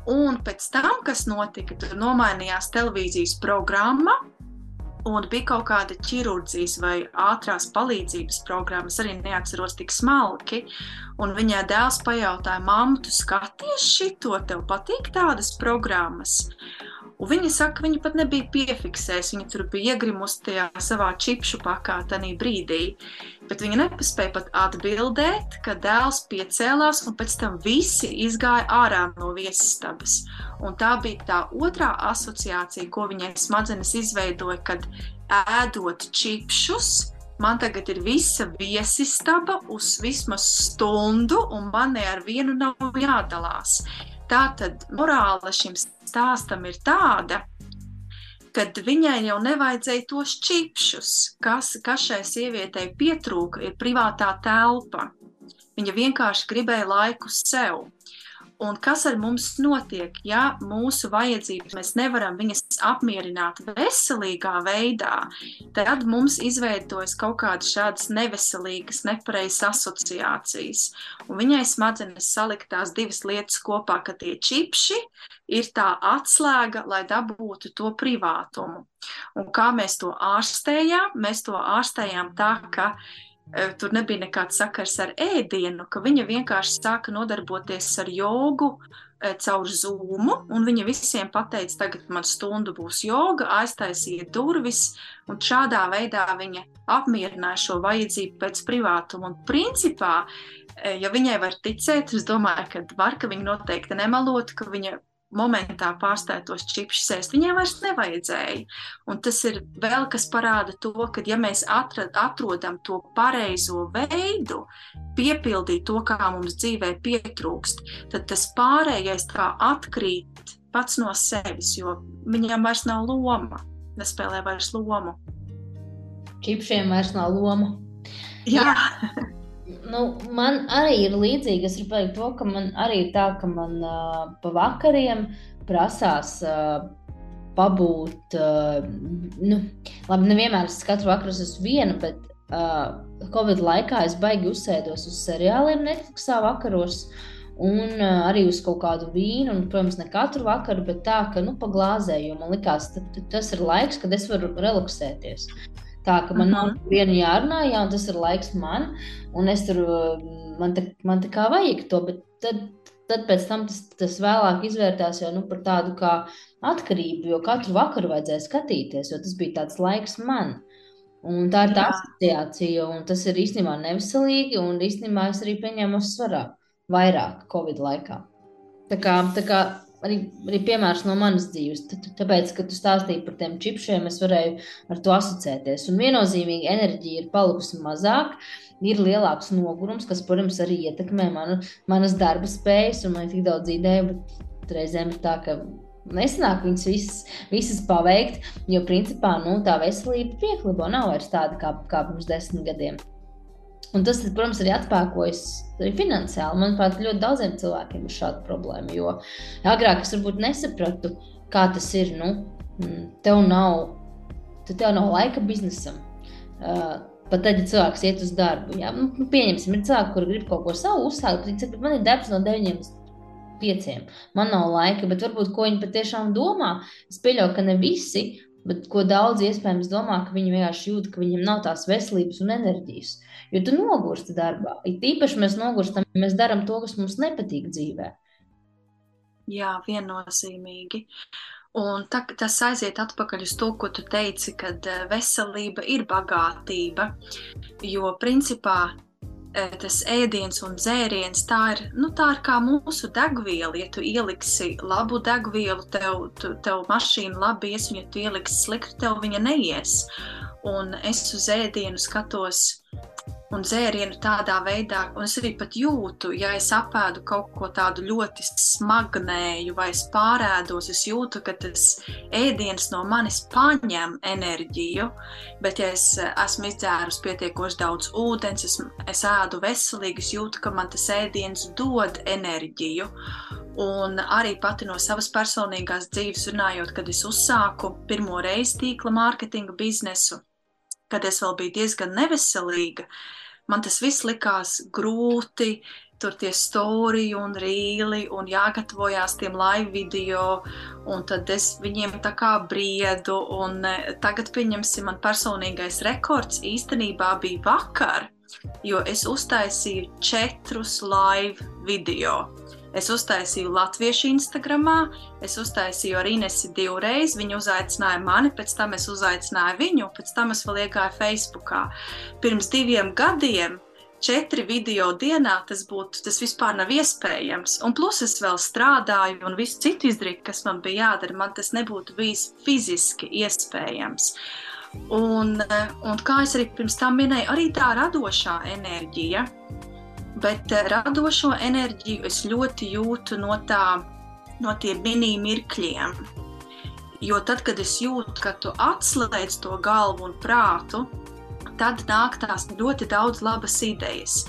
Un pēc tam, kas notika, tur nomainījās televīzijas programma, un bija kaut kāda ķirurģijas vai ātrās palīdzības programma, es arī neatceros tik smalki. Un viņai dēls pajautāja, māmu, tu skaties šito, tev patīk tādas programmas? Un viņa saka, viņa pat nebija piefiksējusi. Viņa tur bija iegrimusi tajā savā čipšu pakā tajā brīdī. Bet viņa nepaspēja pat atbildēt, ka dēls piecēlās, un pēc tam visi izgāja ārā no viesistabas. Un tā bija tā otrā asociācija, ko viņai smadzenes izveidoja, kad ēdot čipšus. Man tagad ir visa viesistaba uz vismaz stundu, un man ne ar vienu nav jādalās. Tātad morāla šim stāstam ir tāda, ka viņai jau nevajadzēja tos čipšus, kas, kas šai sievietei pietrūka, ir privātā telpa. Viņa vienkārši gribēja laiku sev. Un kas ar mums notiek, ja mūsu vajadzības mēs nevaram viņas apmierināt veselīgā veidā, tad mums izveidojas kaut kādas šādas neveselīgas, nepareizas asociācijas. Un viņai smadzenes salikt tās divas lietas kopā, ka tie čipši ir tā atslēga, lai dabūtu to privātumu. Un kā mēs to ārstējām? Mēs to ārstējām tā, ka tur nebija nekāds sakars ar ēdienu, ka viņa vienkārši sāka nodarboties ar jogu eh, caur zūmu, un viņa visiem pateica, tagad man stundu būs joga, aiztaisiet durvis, un šādā veidā viņa apmierināja šo vajadzību pēc privātuma. Un principā, eh, ja viņai var ticēt, es domāju, ka var, ka viņa noteikti nemalot, ka viņa momentā pārstāja tos čipsus ēst. Viņai vairs nevajadzēja. Un tas ir vēl kas parāda to, ka, ja mēs atrad, atrodam to pareizo veidu, piepildīt to, kā mums dzīvē pietrūkst, tad tas pārējais tā atkrīt pats no sevis, jo viņam vairs nav loma, nespēlē vairs lomu. Čipšiem vairs nav loma. Jā. Jā. Nu, man arī ir līdzīgi. Es gribēju to, ka man arī ir tā, ka man uh, pa vakariem prasās uh, pabūt. Uh, nu, labi, nevienmēr es katru vakaru esmu viena, bet uh, Covid laikā es baigi uzsēdos uz seriāliem Netflixā vakaros. Un uh, arī uz kaut kādu vīnu, un, protams, ne katru vakaru, bet tā, ka, nu, pa glāzēju, man likās, tas ir laiks, kad es varu relaksēties. Tā ka man nav mhm. viena jārunā, jā, un tas ir laiks man, un es tur man tā, man tā kā vajag to, bet tad, tad pēc tam tas, tas vēlāk izvērtās jau nu, par tādu kā atkarību, jo katru vakaru vajadzēja skatīties, jo tas bija tāds laiks man. Un tā ir tā asociācija, un tas ir īstenībā neveselīgi, un īstenībā es arī pieņēmu svarā vairāk Covid laikā. Tā kā, tā kā arī, arī piemērs no manas dzīves. Tāpēc, kad tu stāstīji par tiem čipšiem, es varēju ar to asociēties. Un viennozīmīgi enerģija ir palikusi mazāk, ir lielāks nogurums, kas, protams, arī ietekmē manu, manas darba spējas un man tik daudz ideju, bet reizēm ir tā, ka nesanāk viņas visas, visas paveikt, jo principā nu, tā veselība pieklibo nav vairs tāda kā, kā pirms desmit gadiem. Un tas, protams, arī atspēkojas arī finansiāli. Manuprāt, ļoti daudziem cilvēkiem ir šāda problēma. Jo agrāk es varbūt nesapratu, kā tas ir. Nu, mm, tev nav, tev nav laika biznesam. Uh, Pat tad, ja cilvēks iet uz darbu, jā, nu, pieņemsim, ir cilvēki, kuriem grib kaut ko savu uzsākt, bet viņi saka, man ir darbs no 9 līdz 5. Man nav laika, bet varbūt ko viņi patiešām domā. Es pieļauju, ka ne visi, bet ko daudz iespējams domā, ka viņi vienkārši jūt, ka viņiem nav tās veselības un enerģijas. Jo tu nogursti darbā. It īpaši mēs nogurstam, ja mēs darām to, kas mums nepatīk dzīvē. Jā, viennozīmīgi. Un tā, tas aiziet atpakaļ uz to, ko tu teici, kad eh, veselība ir bagātība. Jo principā eh, tas ēdiens un dzēriens tā ir, nu, tā ir kā mūsu degviela. Ja tu ieliksi labu degvielu, tev, tu, tev mašīna labi ies, un ja tu ieliksi sliktu, tev viņa neies. Un es uz ēdienu skatos un dzērienu tādā veidā, un es arī pat jūtu, ja es apēdu kaut ko tādu ļoti smagnēju vai es pārēdos, es jūtu, ka tas ēdiens no manis paņem enerģiju, bet ja es esmu izdzērus pietiekoši daudz ūdens, es, es ēdu veselīgi, es jūtu, ka man tas ēdiens dod enerģiju. Un arī pati no savas personīgās dzīves runājot, kad es uzsāku pirmo reizi tīkla mārketinga biznesu, kad es vēl biju diezgan neveselīga, man tas viss likās grūti. Tur tie stāstījumi un rīli, un jāgatavojās tiem live video, un tad es viņiem tā kā briedu. Un e, tagad, pieņemsim, man personīgais rekords īstenībā bija vakar, jo es uztaisīju četrus live video. Es uztaisīju latviešu Instagramā, es uztaisīju ar Inesi divreiz. Viņa uzaicināja mani, pēc tam es uzaicināju viņu, pēc tam es vēl iegāju Facebookā. Pirms diviem gadiem četri video dienā tas būtu, tas vispār nav iespējams. Un plus es vēl strādāju un visu citu izdarīju, kas man bija jādara, man tas nebūtu bijis fiziski iespējams. Un, un kā es arī pirms tam minēju, arī tā radošā enerģija, bet eh, radošo enerģiju es ļoti jūtu no, tā, no tiem mini mirkļiem. Jo tad, kad es jūtu, ka tu atslēdz to galvu un prātu, tad nāk tās ļoti daudz labas idejas.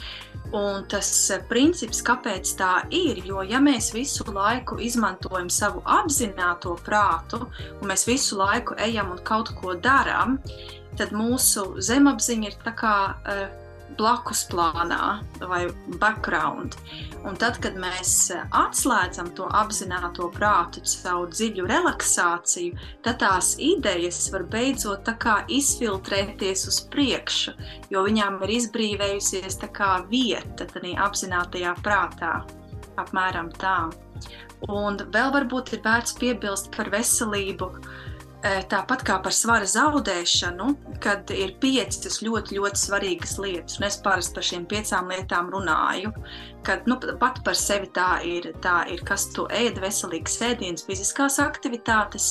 Un tas eh, princips, kāpēc tā ir, jo ja mēs visu laiku izmantojam savu apzināto prātu, un mēs visu laiku ejam un kaut ko darām, tad mūsu zemapziņa ir tā kā uh, blakus plānā vai background. Un tad, kad mēs atslēdzam to apzināto prātu caur dziļu relaksāciju, tad tās idejas var beidzot izfiltrēties uz priekšu, jo viņām ir izbrīvējusies vieta tajā apzinātajā prātā. Apmēram tā. Un vēl varbūt ir vērts piebilst par veselību. Uh, Tāpat kā par svara zaudēšanu, kad ir piecas ļoti, ļoti svarīgas lietas, un es parasti par šīm piecām lietām runāju, kad nu, pat par sevi tā ir, tā ir kas tu ēd, veselīgs ēdiens, fiziskās aktivitātes,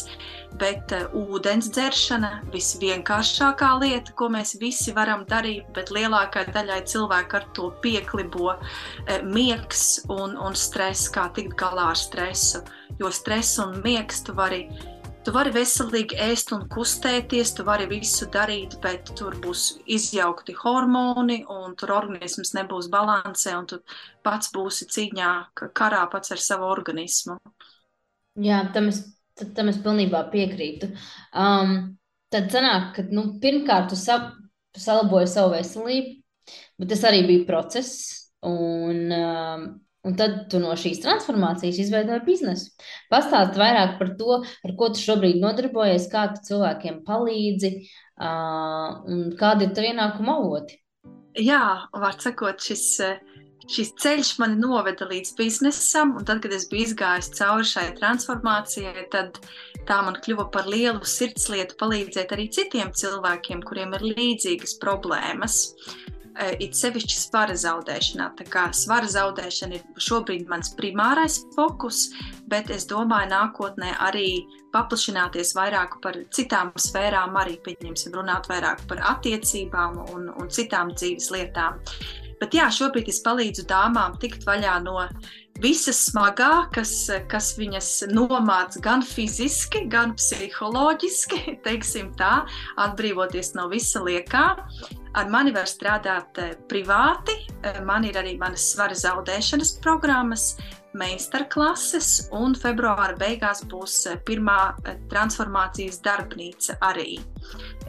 bet uh, ūdens dzeršana visvienkāršākā lieta, ko mēs visi varam darīt, bet lielākai daļai cilvēku ar to pieklibo uh, miegs un, un stress, kā tikt galā ar stresu, jo stress un miegs tu vari Tu vari veselīgi ēst un kustēties, tu vari visu darīt, bet tur būs izjaukti hormoni, un tur organisms nebūs balansē, un tu pats būsi cīņā, karā pats ar savu organismu. Jā, tam es, tam es pilnībā piekrītu. Um, tad sanāk, ka nu, pirmkārt tu, sa, tu salaboji savu veselību, bet tas arī bija process. Un, um, Un tad tu no šīs transformācijas izveidoji biznesu. Pastāst vairāk par to, ar ko tu šobrīd nodarbojies, kā tu cilvēkiem palīdzi uh, un kādi ir tavi ienākuma avoti. Jā, var sakot, šis, šis ceļš mani noveda līdz biznesam, un tad, kad es biju izgājis cauri šai transformācijai, tad tā man kļuva par lielu sirdslietu palīdzēt arī citiem cilvēkiem, kuriem ir līdzīgas problēmas. Uh, it sevišķi svara zaudēšanā. Tā kā svara zaudēšana ir šobrīd mans primārais fokus, bet es domāju, nākotnē arī paplašināties vairāk par citām sfērām, arī pieņemsim, runāt vairāk par attiecībām un, un citām dzīves lietām. Bet jā, šobrīd es palīdzu dāmām tikt vaļā no visas smagā, kas, kas viņas nomāca gan fiziski, gan psiholoģiski, teiksim tā, atbrīvoties no visa liekā. Ar mani var strādāt eh, privāti, eh, man ir arī manas svara zaudēšanas programmas, meistarklases, un februāra beigās būs eh, pirmā transformācijas darbnīca arī.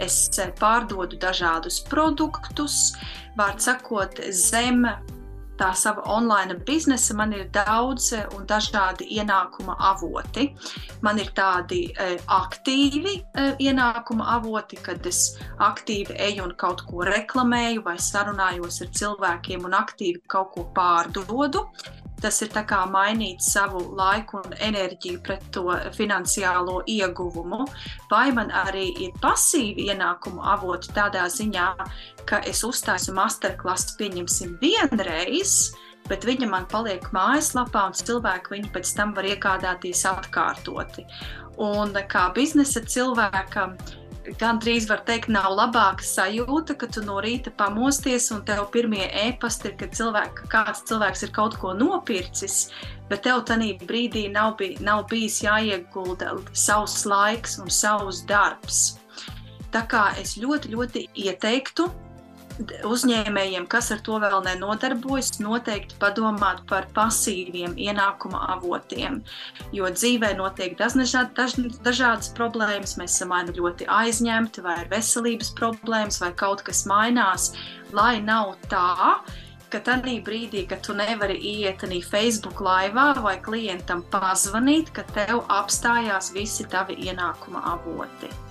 Es pārdodu dažādus produktus, vārds sakot, zem tā sava online biznesa, man ir daudz eh, un dažādi ienākuma avoti. Man ir tādi e, aktīvi e, ienākuma avoti, kad es aktīvi eju un kaut ko reklamēju vai sarunājos ar cilvēkiem un aktīvi kaut ko pārdodu. Tas ir mainīt savu laiku un enerģiju pret to finansiālo ieguvumu, vai man arī ir pasīvi ienākumu avoti tādā ziņā, ka es uztaisu masterklasu, pieņemsim, vienreiz, bet viņa man paliek mājaslapā, un cilvēki viņu pēc tam var iegādāties atkārtoti. Un kā biznesa cilvēkam, gandrīz var teikt, nav labāka sajūta, ka tu no rīta pamosties un tev pirmie e-pasti ir, ka cilvēk, kāds cilvēks ir kaut ko nopircis, bet tev tajā brīdī nav, bij, nav bijis jāiegulda savs laiks un savs darbs. Tā kā es ļoti, ļoti ieteiktu uzņēmējiem, kas ar to vēl nenodarbojas, noteikti padomāt par pasīviem ienākuma avotiem. Jo dzīvē notiek dažād, daž, dažādas problēmas, mēs esam vai nu ļoti aizņemti, vai ir veselības problēmas, vai kaut kas mainās, lai nav tā, ka tajā brīdī, kad tu nevari iet arī Facebook laivā vai klientam pazvanīt, ka tev apstājās visi tavi ienākuma avoti.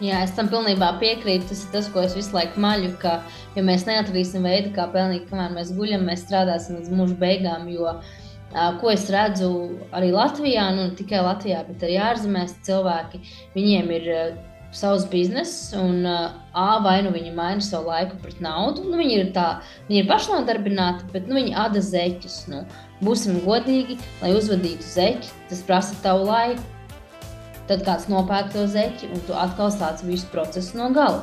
Jā, es tam pilnībā piekrītu. Tas ir tas, ko es visu laiku maļu, ka, ja mēs neatradīsim veidu, kā pelnīt, kamēr mēs guļam, mēs strādāsim līdz mūža beigām. Jo ko es redzu arī Latvijā, nu ne tikai Latvijā, bet arī ārzemēs cilvēki, viņiem ir savs bizness, un A, vai nu viņi maina savu laiku pret naudu. Nu, viņi ir, tā, viņi ir pašnodarbināti, bet nu, viņi ada zeķus. Nu, būsim godīgi, lai uzvadītu zeķi, tas prasa tavu laiku. Tad kāds nopērk to zeķi, un tu atkal sāc visu procesu no gala.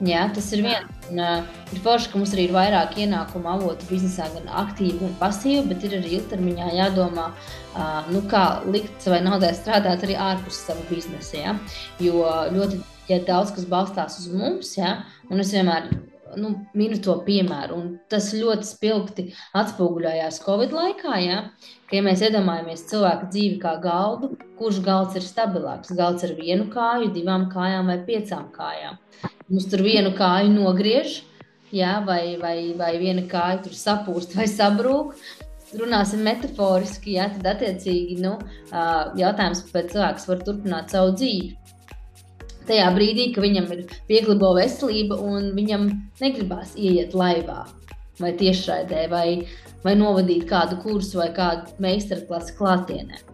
Jā, tas ir viens. Un, uh, ir forši, ka mums arī ir vairāk ienākumu avotu biznesā, gan aktīvi, gan pasīvi, bet ir arī ilgtermiņā jādomā, uh, nu, kā likt savai naudai strādāt arī ārpus sava biznesa. Ja? Jo ļoti ja daudz kas balstās uz mums, ja? un es vienmēr nu, minu to piemēru. Un tas ļoti spilgti atspoguļojās Covid laikā. Ja? Ka, ja mēs iedomājamies cilvēku dzīvi kā galdu, kurš galds ir stabilāks? Galds ar vienu kāju, divām kājām vai piecām kājām. Mums tur vienu kāju nogriež, jā, vai, vai, vai viena kāja tur sapūst vai sabrūk. Runāsim metaforiski, jā, tad attiecīgi nu, jautājums, vai cilvēks var turpināt savu dzīvi. Tajā brīdī, kad viņam ir pieglibo veselība un viņam negribās ieiet laivā vai tiešraidē, vai, vai novadīt kādu kursu vai kādu meistarklasi klātienē.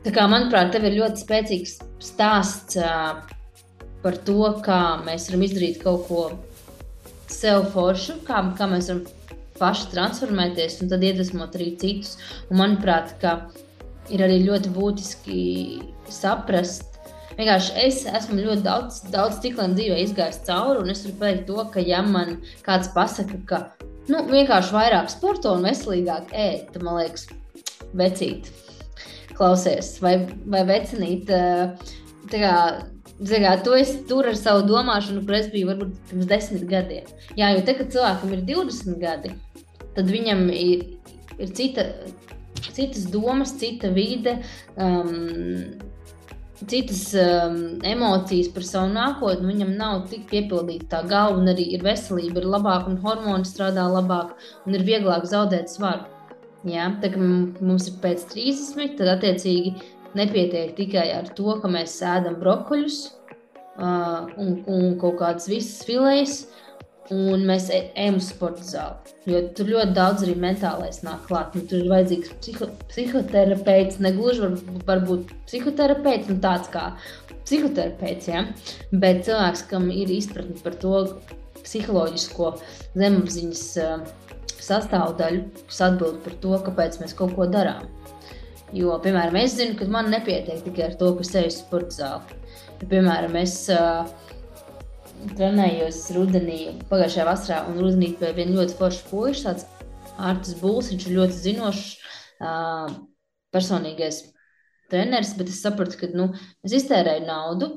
Tā kā, manuprāt, tev ir ļoti spēcīgs stāsts par to, kā mēs varam izdarīt kaut ko sev foršu, kā, kā mēs varam paši transformēties un tad iedvesmot arī citus. Un manuprāt, ka ir arī ļoti būtiski saprast. Vienkārši es esmu ļoti daudz, daudz cikliem dzīvē izgājis cauri, un es varu pateikt to, ka, ja man kāds pasaka, ka nu, vienkārši vairāk sporto un veselīgāk ēst, tad man liekas, vecīt, klausies, vai, vai vecinīt. Tā kā Zagā, tu esi tur ar savu domāšanu, kur es biju varbūt pirms desmit gadiem. Jā, jo te, kad cilvēkam ir 20 gadi, tad viņam ir, ir cita, citas domas, cita vide, um, citas um, emocijas par savu nākotni. Viņam nav tik piepildīta tā galva, un arī ir veselība, ir labāka, un hormoni strādā labāk, un ir vieglāk zaudēt svaru. Jā, tā kā mums ir pēc 30, tad attiecīgi nepietiek tikai ar to, ka mēs ēdam brokoļus uh, un, un kaut kādas visas filējas, un mēs e, ejam uz sporta zāli. Jo tur ļoti daudz arī mentālais nāk klāt. Nu, tur ir vajadzīgs psiho, psihoterapeits, ne gluži var, varbūt psihoterapeits, nu tāds kā psihoterapeits, ja? bet cilvēks, kam ir izpratne par to psiholoģisko zemapziņas uh, sastāvdaļu, kas atbild par to, kāpēc mēs kaut ko darām. Jo, piemēram, es zinu, ka man nepietiek tikai ar to, ka es eju uz sporta zāli. Ja, piemēram, es uh, trenējos rudenī, pagājušajā vasarā, un rudenī pie viena ļoti forša puiša, tāds Artis Būls, viņš ir ļoti zinošs uh, personīgais treneris, bet es sapratu, ka nu, es iztērēju naudu.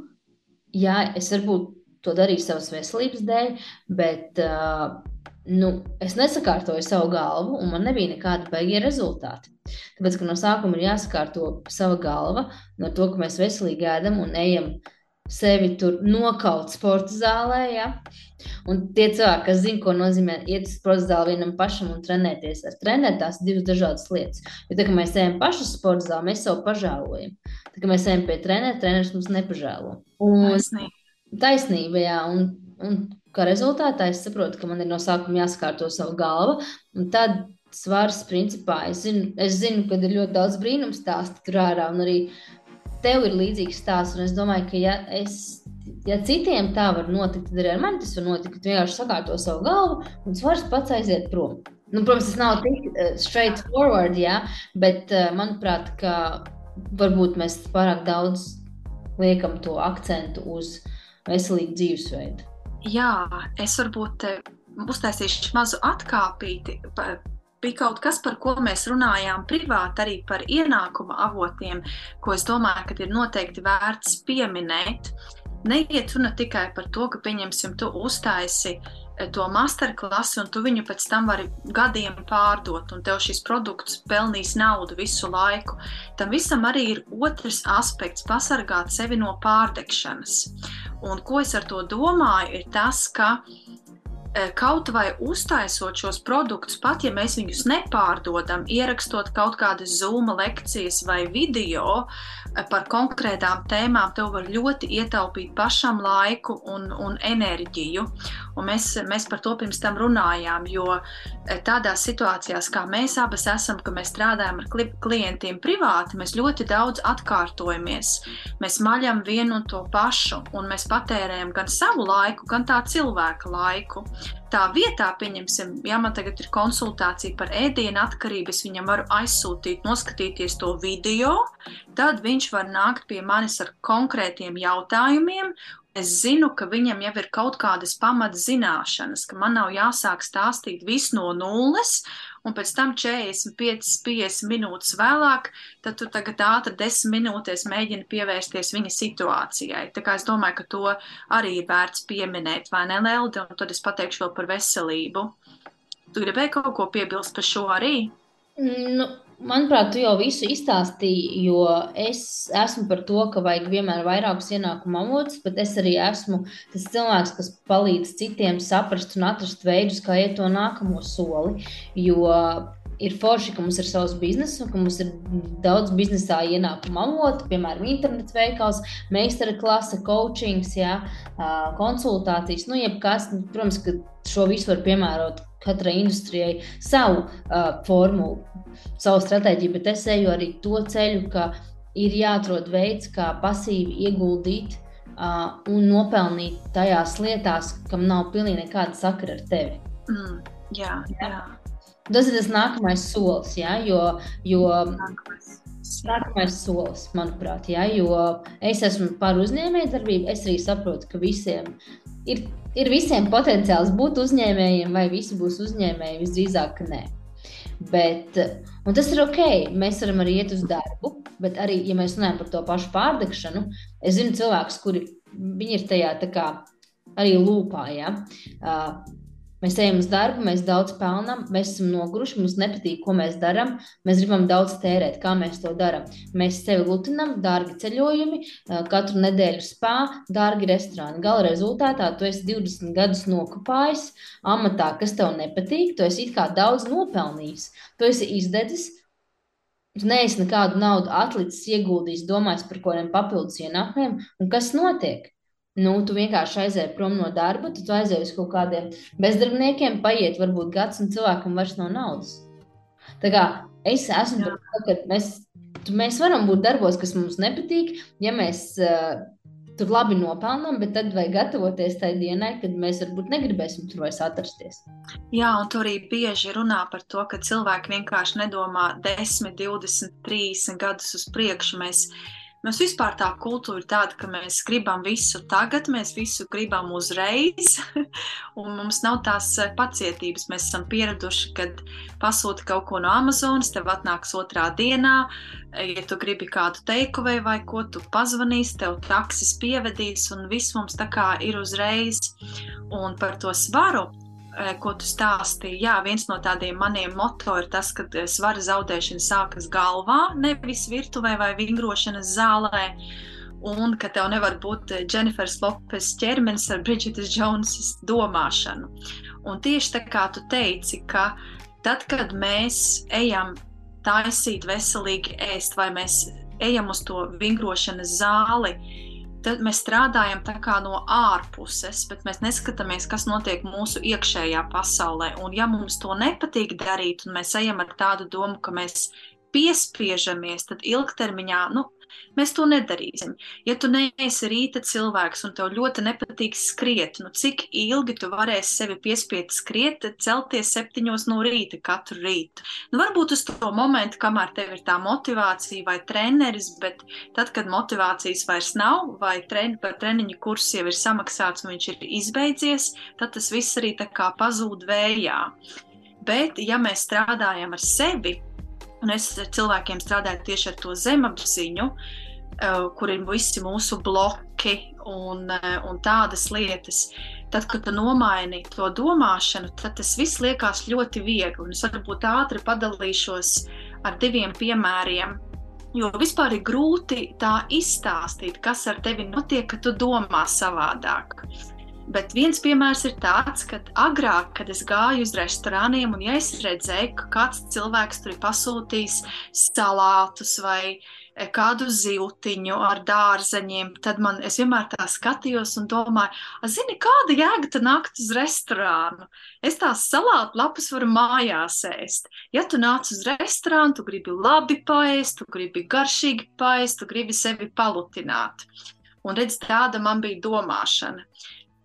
Jā, es varbūt to darīju savas veselības dēļ, bet uh, nu, es nesakārtoju savu galvu, un man nebija nekāda beigie rezultāti. Tāpēc, ka no sākuma ir jāsakārto sava galva no to, ka mēs veselīgi ēdam un ejam sevi tur nokaut sporta zālē. Ja? Un tie cilvēki, kas zina, ko nozīmē iet uz sporta zāli vienam pašam un trenēties ar treneru, tās divas dažādas lietas. Jo tā, mēs ejam paši uz sporta zāli, mēs sev pažēlojam. Tā, kad mēs ejam pie treneru, treneris mums nepažēlo. Un, taisnība. Taisnība, jā. Un, un kā rezultātā es saprotu, ka man ir no sākuma jāsakārto savu galvu. Un tad svars, principā, es zinu, es zinu ka ir ļoti daudz brīnumu stāstu tur ārā. Un arī tev ir līdzīgs stāsts. Un es domāju, ka ja, es, ja citiem tā var notikt, tad arī ar mani tas var notikt. Tu vienkārši sakārto savu galvu un svars pats aiziet prom. Nu, protams, tas nav tik uh, straightforward, jā, bet uh, manuprāt, ka varbūt mēs pārāk daudz liekam to akcentu uz veselīgu dzīvesveidu. Jā, es varbūt uztaisīšu mazu atkāpīti. Bija kaut kas, par ko mēs runājām privāti, arī par ienākuma avotiem, ko es domāju, ka ir noteikti vērts pieminēt. Neiet runa tikai par to, ka, pieņemsim, tu uztaisi eh, to masterklasu, un tu viņu pēc tam vari gadiem pārdot, un tev šis produkts pelnīs naudu visu laiku. Tam visam arī ir otrs aspekts - pasargāt sevi no pārdekšanas. Un ko es ar to domāju, ir tas, ka Eh, kaut vai uztaisot šos produktus, pat ja mēs viņus nepārdodam, ierakstot kaut kādas zūma lekcijas vai video eh, par konkrētām tēmām, tev var ļoti ietaupīt pašam laiku un, un enerģiju. Un mēs, mēs par to pirms tam runājām, jo eh, tādās situācijās, kā mēs abas esam, ka mēs strādājam ar klientiem privāti, mēs ļoti daudz atkārtojamies. Mēs maļam vienu un to pašu, un mēs patērējam gan savu laiku, gan tā cilvēka laiku. Tā vietā, pieņemsim, ja man tagad ir konsultācija par ēdienu atkarību, es viņam varu aizsūtīt, noskatīties to video, tad viņš var nākt pie manis ar konkrētiem jautājumiem. Es zinu, ka viņam jau ir kaut kādas pamatzināšanas, ka man nav jāsāk stāstīt visu no nulles, un pēc tam 45, 50 minūtes vēlāk, tad tu tagad ātri 10 minūtēs mēģini pievērsties viņa situācijai. Tā kā es domāju, ka to arī ir vērts pieminēt, vai ne, Leldi, un tad es pateikšu vēl par veselību. Tu gribēji kaut ko piebilst par šo arī? Nu, Manuprāt, tu jau visu izstāstīji, jo es esmu par to, ka vajag vienmēr vairākus ienākumu avotus, bet es arī esmu tas cilvēks, kas palīdz citiem saprast un atrast veidus, kā iet to nākamo soli. Jo ir forši, ka mums ir savs bizness, ka mums ir daudz biznesā ienākuma avotu, piemēram, internets veikals, meistara klase, coachings, jā, konsultācijas. Nu, jebkas, protams, ka šo visu var piemērot katrai industrijai savu uh, formulu, savu stratēģiju, bet es eju arī to ceļu, ka ir jāatrod veids, kā pasīvi ieguldīt uh, un nopelnīt tajās lietās, kam nav pilnīgi nekāda sakara ar tevi. Mm, jā, jā. Tas ir tas nākamais solis, jā, jo, jo nākamais. Nākamais solis, manuprāt, jā, jo es esmu par uzņēmējdarbību. Es arī saprotu, ka visiem ir, ir visiem potenciāls būt uzņēmējiem, vai visi būs uzņēmēji, visdrīzāk, ka nē. Bet, un tas ir ok, mēs varam arī iet uz darbu, bet arī, ja mēs runājam par to pašu pārdegšanu, es zinu cilvēkus, kuri ir tajā tā kā arī lūpā. Ja? Uh, Mēs ejam uz darbu, mēs daudz pelnām, mēs esam noguruši, mums nepatīk, ko mēs darām. Mēs gribam daudz tērēt, kā mēs to darām. Mēs sevi lutinām, dārgi ceļojumi, katru nedēļu spā, dārgi restorāni. Gala rezultātā tu esi 20 gadus nokopājis amatā, kas tev nepatīk, tu esi it kā daudz nopelnījis, tu esi izdedzis. Tu neesi nekādu naudu atlicis, ieguldījis, domājis par kaut kādiem papildus ienākumiem, un kas notiek? Nu, tu vienkārši aizēji prom no darba, tu aizēji uz kaut kādiem bezdarbniekiem, paiet varbūt gads, un cilvēkam vairs nav naudas. Tā kā es esmu par to, ka mēs, mēs varam būt darbos, kas mums nepatīk, ja mēs uh, tur labi nopelnām, bet tad vajag gatavoties tai dienai, kad mēs varbūt negribēsim tur vairs atrasties. Jā, un tur arī bieži runā par to, ka cilvēki vienkārši nedomā 10, 20, 30 gadus uz priekšu. Mēs Mums vispār tā kultūra ir tāda, ka mēs gribam visu tagad, mēs visu gribam uzreiz, un mums nav tās eh, pacietības. Mēs esam pieraduši, kad pasūti kaut ko no Amazonas, tev atnāks otrā dienā. Ja tu gribi kādu teikumu vai, vai ko, tu pazvanīsi, tev taksis pievedīs, un viss mums tā kā ir uzreiz. Un par to svaru Eh, ko tu stāstīji. Jā, viens no tādiem maniem moto ir tas, ka eh, svara zaudēšana sākas galvā, nevis virtuvē vai vingrošanas zālē. Un ka tev nevar būt eh, Lopes ķermenis ar Bridgetas Jonesas domāšanu. Un tieši tā kā tu teici, ka tad, kad mēs ejam taisīt veselīgi ēst, vai mēs ejam uz to vingrošanas zāli, tad mēs strādājam no ārpuses, bet mēs neskatāmies, kas notiek mūsu iekšējā pasaulē. Un, ja mums to nepatīk darīt, un mēs ejam ar tādu domu, ka mēs piespiežamies, tad ilgtermiņā nu, Mēs to nedarīsim. Ja tu neesi rīta cilvēks un tev ļoti nepatīk skriet, nu cik ilgi tu varēsi sevi piespiest skriet, celties septiņos no rīta katru rītu? Nu, varbūt uz to momentu, kamēr tev ir tā motivācija vai treneris, bet tad, kad motivācijas vairs nav, vai tren, par treniņu kursu jau ir samaksāts un viņš ir izbeidzies, tad tas viss arī tā kā pazūd vējā. Bet, ja mēs strādājam ar sevi, un es cilvēkiem strādāju tieši ar to zemapziņu, eh, kur ir visi mūsu bloki un, eh, un tādas lietas. Tad, kad tu nomaini to domāšanu, tad tas viss liekas ļoti viegli. Un es varbūt ātri padalīšos ar diviem piemēriem. Jo vispār ir grūti tā izstāstīt, kas ar tevi notiek, kad tu domā savādāk. Bet viens piemērs ir tāds, ka agrāk, kad es gāju uz restorāniem, un ja es redzēju, ka kāds cilvēks tur ir pasūtījis salātus vai e, kādu zīltiņu ar dārzeņiem, tad man es vienmēr tā skatījos un domāju, zini, kāda jēga tad nākt uz restorānu? Es tās salātu lapas varu mājās ēst. Ja tu nāc uz restorānu, tu gribi labi paēst, tu gribi garšīgi paēst, tu gribi sevi palutināt. Un redz, tāda man bija domāšana.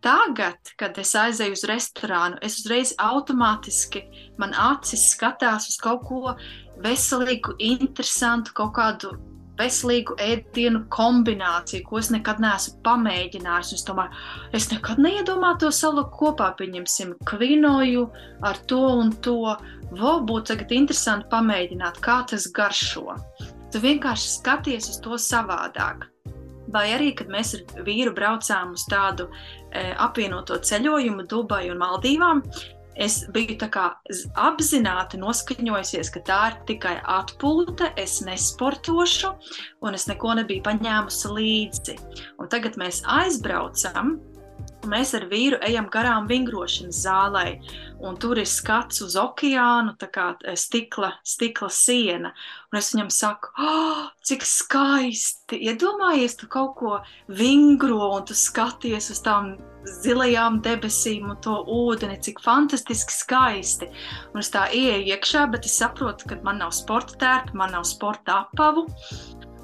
Tagad, kad es aizēju uz restorānu, es uzreiz automātiski man acis skatās uz kaut ko veselīgu, interesantu, kaut kādu veselīgu ēdienu kombināciju, ko es nekad neesmu pamēģinājis. Es domāju, es nekad neiedomātos salikt kopā, pieņemsim, kvinoju ar to un to. Vo būtu tagad interesanti pamēģināt, kā tas garšo. Tu vienkārši skaties uz to savādāk. Vai arī, kad mēs ar vīru braucām uz tādu e, apvienoto ceļojumu Dubai un Maldīvām, es biju apzināti noskaņojusies, ka tā ir tikai atpūta, es nesportošu, un es neko nebiju paņēmusi līdzi. Un tagad mēs aizbraucam Mēs ar vīru ejam garām vingrošanas zālē, un tur ir skats uz okeānu, tā kā e, stikla, stikla siena. Un es viņam saku, oh, cik skaisti! Iedomājies, tu kaut ko vingro, un tu skaties uz tām zilajām debesīm un to ūdeni, cik fantastiski skaisti. Un es tā ieeju iekšā, bet es saprotu, ka man nav sporta tērpa, man nav sporta apavu.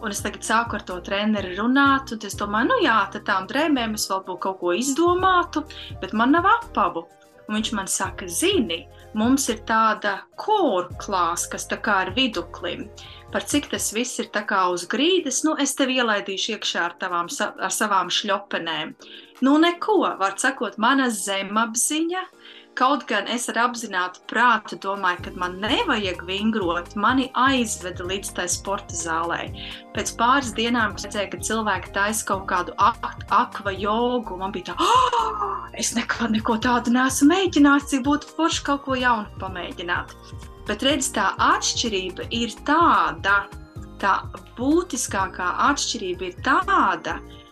Un es tagad sāku ar to treneri runāt, un es domāju, nu jā, tad tām drēmēm es vēl kaut ko izdomātu, bet man nav apavu. Un viņš man saka, zini, mums ir tāda korklāsa, kas tā kā ir viduklim. Par cik tas viss ir tā kā uz grīdas, nu es tevi ielaidīšu iekšā ar, tavām, ar savām šļopenēm. Nu neko, var sakot, mana zemapziņa Kaut gan es ar apzinātu prātu domāju, ka man nevajag vingrot, mani aizveda līdz tai sporta zālē. Pēc pāris dienām es redzēju, ka cilvēki taisa kaut kādu ak akva jogu. Man bija tā, oh, es nekad neko tādu neesmu mēģinājis, cik būtu forši kaut ko jaunu pamēģināt. Bet redz, tā atšķirība ir tāda, tā būtiskākā atšķirība ir tāda, ka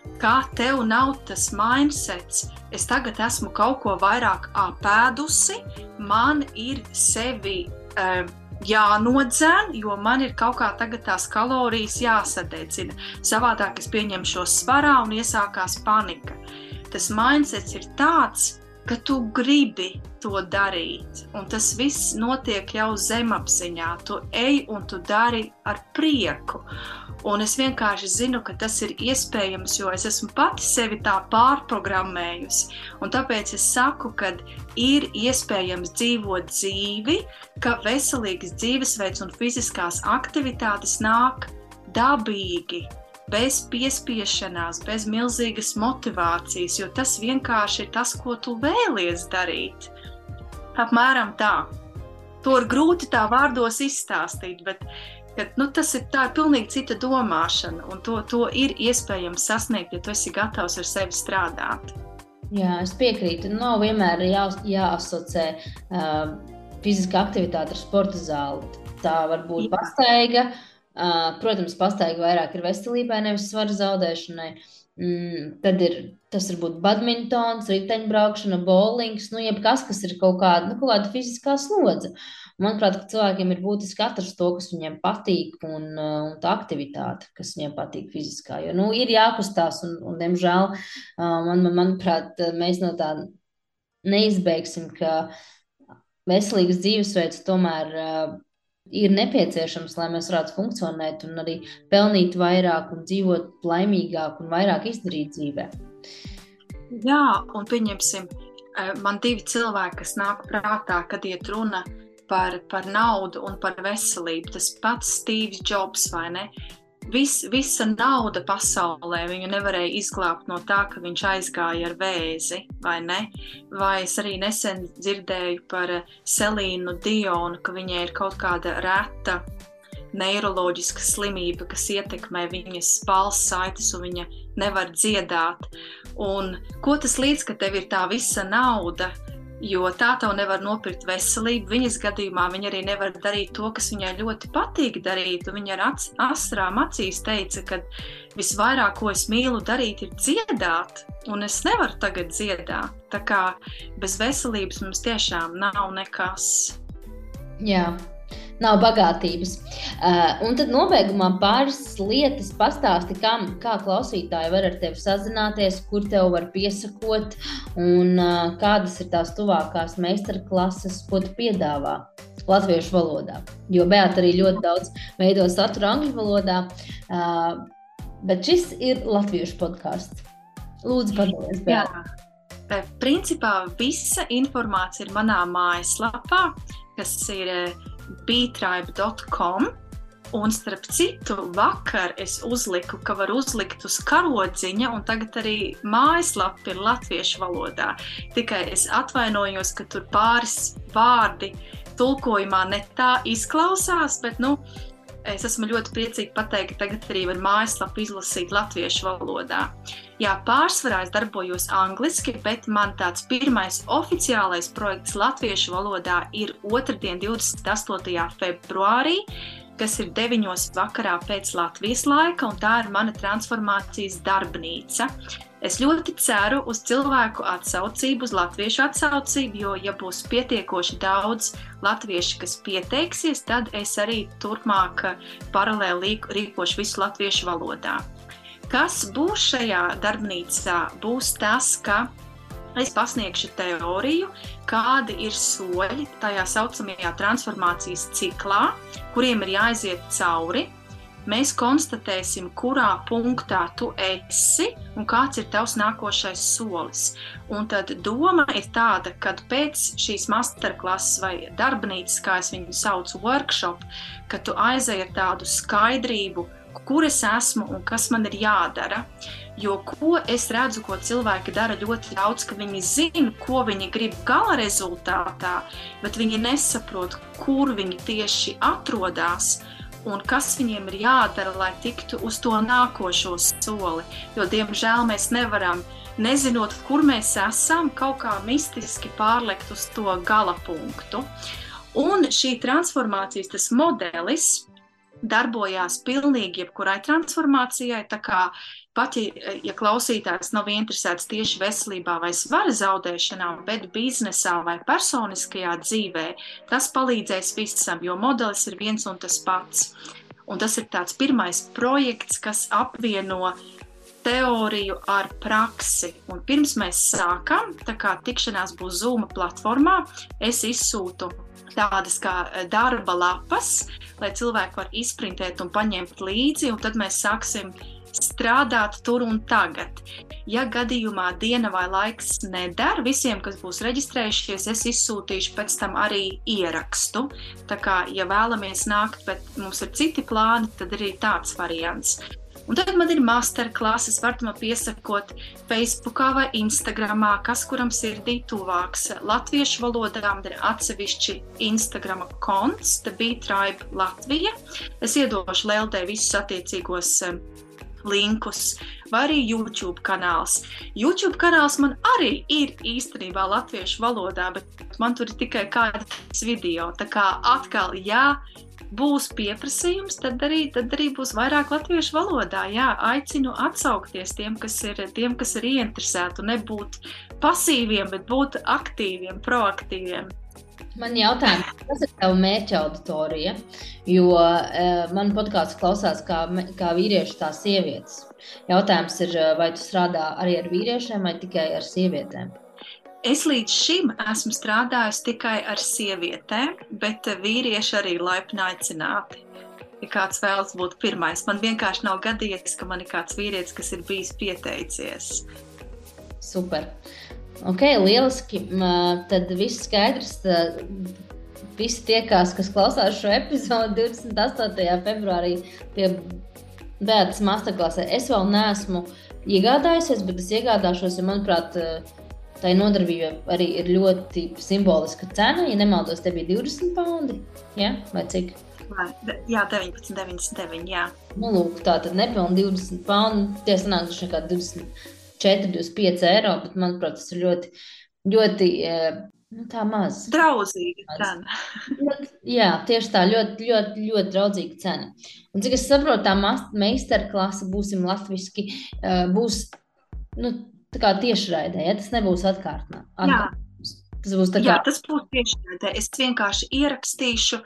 tev nav tas mindsets, es tagad esmu kaut ko vairāk apēdusi, man ir sevi um, jānodzēn, jo man ir kaut kā tagad tās kalorijas jāsadedzina. Savādāk es pieņemšos svarā un iesākās panika. Tas mindsets ir tāds, ka tu gribi to darīt, un tas viss notiek jau zemapziņā. Tu ej un tu dari ar prieku. Un es vienkārši zinu, ka tas ir iespējams, jo es esmu pati sevi tā pārprogrammējusi. Un tāpēc es saku, ka ir iespējams dzīvot dzīvi, ka veselīgs dzīvesveids un fiziskās aktivitātes nāk dabīgi, bez piespiešanās, bez milzīgas motivācijas, jo tas vienkārši ir tas, ko tu vēlies darīt. Apmēram tā. To ir grūti tā vārdos izstāstīt, bet Ka, nu, tas ir tā ir pilnīgi cita domāšana, un to, to ir iespējams sasniegt, ja tu esi gatavs ar sevi strādāt. Jā, es piekrītu. Nav vienmēr jā, jāasociē uh, fiziska aktivitāte ar sporta zāli. Tā var būt Jā. pastaiga. Uh, protams, pastaiga vairāk ir veselībai, nevis svara zaudēšanai. Mm, tad ir tas var būt badmintons, riteņbraukšana, bowlings, nu, jebkas, kas ir kaut kāda, nu, kaut kāda fiziskā slodze. Uh, Manuprāt, cilvēkiem ir būtiski atrast to, kas viņiem patīk, un, uh, un tā aktivitāte, kas viņiem patīk fiziskā. Jo nu, ir jākustās, un, un diemžēl, uh, man, manuprāt, mēs no tā neizbeigsim, ka veselīgs dzīvesveids tomēr uh, ir nepieciešams, lai mēs varētu funkcionēt un arī pelnīt vairāk un dzīvot laimīgāk un vairāk izdarīt dzīvē. Jā, un pieņemsim, man divi cilvēki, kas nāk prātā, kad iet runa par, par naudu un par veselību. Tas pats Steve's Jobs, vai ne? Vis, visa nauda pasaulē viņu nevarēja izglābt no tā, ka viņš aizgāja ar vēzi, vai ne? Vai es arī nesen dzirdēju par Selīnu Dionu, ka viņai ir kaut kāda reta neiroloģiska slimība, kas ietekmē viņas balss saites, un viņa nevar dziedāt. Un ko tas līdz, ka tev ir tā visa nauda, jo tā tev nevar nopirkt veselību. Viņas gadījumā viņa arī nevar darīt to, kas viņai ļoti patīk darīt. Viņa ar asrām acīs teica, ka visvairāk, ko es mīlu darīt, ir dziedāt, un es nevaru tagad dziedāt. Tā kā bez veselības mums tiešām nav nekas. Jā, nav bagātības. Uh, un tad nobeigumā pāris lietas pastāsti, kā, kā klausītāji var ar tevi sazināties, kur tev var piesakot un uh, kādas ir tās tuvākās meistarklases, ko tu piedāvā. Latviešu valodā. Jo Beata arī ļoti daudz veido saturu angļu valodā, uh, bet šis ir latviešu podkāsts. Lūdzu, padalies! Jā. Principā visa informācija ir manā mājaslapā, kas ir btribe.com. Un starp citu, vakar es uzliku, ka var uzlikt uz karodziņa, un tagad arī mājaslapa ir latviešu valodā. Tikai es atvainojos, ka tur pāris vārdi tulkojumā ne tā izklausās, bet nu, es esmu ļoti priecīga pateikt, ka tagad arī var mājaslapu izlasīt latviešu valodā. Jā, pārsvarā es darbojos angliski, bet man tāds pirmais oficiālais projekts latviešu valodā ir otrdien, 28. februārī, kas ir 9. vakarā pēc Latvijas laika, un tā ir mana transformācijas darbnīca. Es ļoti ceru uz cilvēku atsaucību, uz latviešu atsaucību, jo, ja būs pietiekoši daudz latviešu, kas pieteiksies, tad es arī turpmāk paralēli rīkošu visu latviešu valodā. Kas būs šajā darbnīcā? Būs tas, ka es pasniegšu teoriju, kādi ir soļi tajā saucamajā transformācijas ciklā, kuriem ir jāiziet cauri. Mēs konstatēsim, kurā punktā tu esi un kāds ir tavs nākošais solis. Un tad doma ir tāda, ka pēc šīs masterklases vai darbnīcas, kā es viņu saucu, workshop, ka tu aizēji ar tādu skaidrību, kur es esmu un kas man ir jādara. Jo ko es redzu, ko cilvēki dara ļoti daudz, ka viņi zina, ko viņi grib gala rezultātā, bet viņi nesaprot, kur viņi tieši atrodas un kas viņiem ir jādara, lai tiktu uz to nākošo soli. Jo, diemžēl, mēs nevaram, nezinot, kur mēs esam, kaut kā mistiski pārlekt uz to gala punktu. Un šī transformācijas modelis, darbojās pilnīgi jebkurai transformācijai. Tā kā pat ja, ja klausītājs nav interesēts tieši veselībā vai svara zaudēšanā, bet biznesā vai personiskajā dzīvē, tas palīdzēs visam, jo modelis ir viens un tas pats. Un tas ir tāds pirmais projekts, kas apvieno teoriju ar praksi. Un pirms mēs sākam, tā kā tikšanās būs Zoom platformā, es izsūtu tādas kā darba lapas, lai cilvēki var izprintēt un paņemt līdzi, un tad mēs sāksim strādāt tur un tagad. Ja gadījumā diena vai laiks nedara, visiem, kas būs reģistrējušies, es izsūtīšu pēc tam arī ierakstu. Tā kā, ja vēlamies nākt, bet mums ir citi plāni, tad arī tāds variants. Un tad man ir masterklases, varat man piesakot Facebook vai Instagram, kas kuram sirdī tuvāks. Latviešu valodām ir atsevišķi Instagram konts, The Beat Tribe Latvija. Es iedošu Leldē visus attiecīgos eh, linkus, vai arī YouTube kanāls. YouTube kanāls man arī ir īstenībā latviešu valodā, bet man tur ir tikai kāds video. Tā kā atkal, jā, būs pieprasījums, tad arī, tad arī būs vairāk latviešu valodā. Jā, aicinu atsaukties tiem, kas ir, tiem, kas ir ieinteresēti, un nebūt pasīviem, bet būt aktīviem, proaktīviem. Man jautājums, kas ir tava mērķa auditorija? Jo uh, man podkāsts klausās kā, kā vīrieši, tā sievietes. Jautājums ir, vai tu strādā arī ar vīriešiem vai tikai ar sievietēm? Es līdz šim esmu strādājis tikai ar sievietēm, bet vīrieši arī laipni aicināti. Ja kāds vēlas būt pirmais, man vienkārši nav gadījies, ka man ir kāds vīrietis, kas ir bijis pieteicies. Super. Ok, lieliski. Tad viss skaidrs. Visi tie, kas, klausās šo epizodu 28. februārī pie Bēdas masterclassē, es vēl neesmu iegādājusies, bet es iegādāšos, jo, manuprāt, tai nodarbībai arī ir ļoti simboliska cena. Ja nemaldos, te bija 20 pounds. Ja? Vai cik? Jā, 19,99. Jā, nu, lūk, tā tad nepilnīgi 20 pounds. Tie sanāk, ka 24, 25 eiro, bet manuprāt, tas ir ļoti, ļoti Nu, tā maz. Draudzīga cena. Jā, tieši tā, ļoti, ļoti, ļoti draudzīga cena. Un cik es saprotu, tā meistarklase būsim latviski, būs nu, tā kā tiešraidē, ja tas nebūs atkārtnā. Tas būs tā kā. Jā, tas būs tiešraidē. Es vienkārši ierakstīšu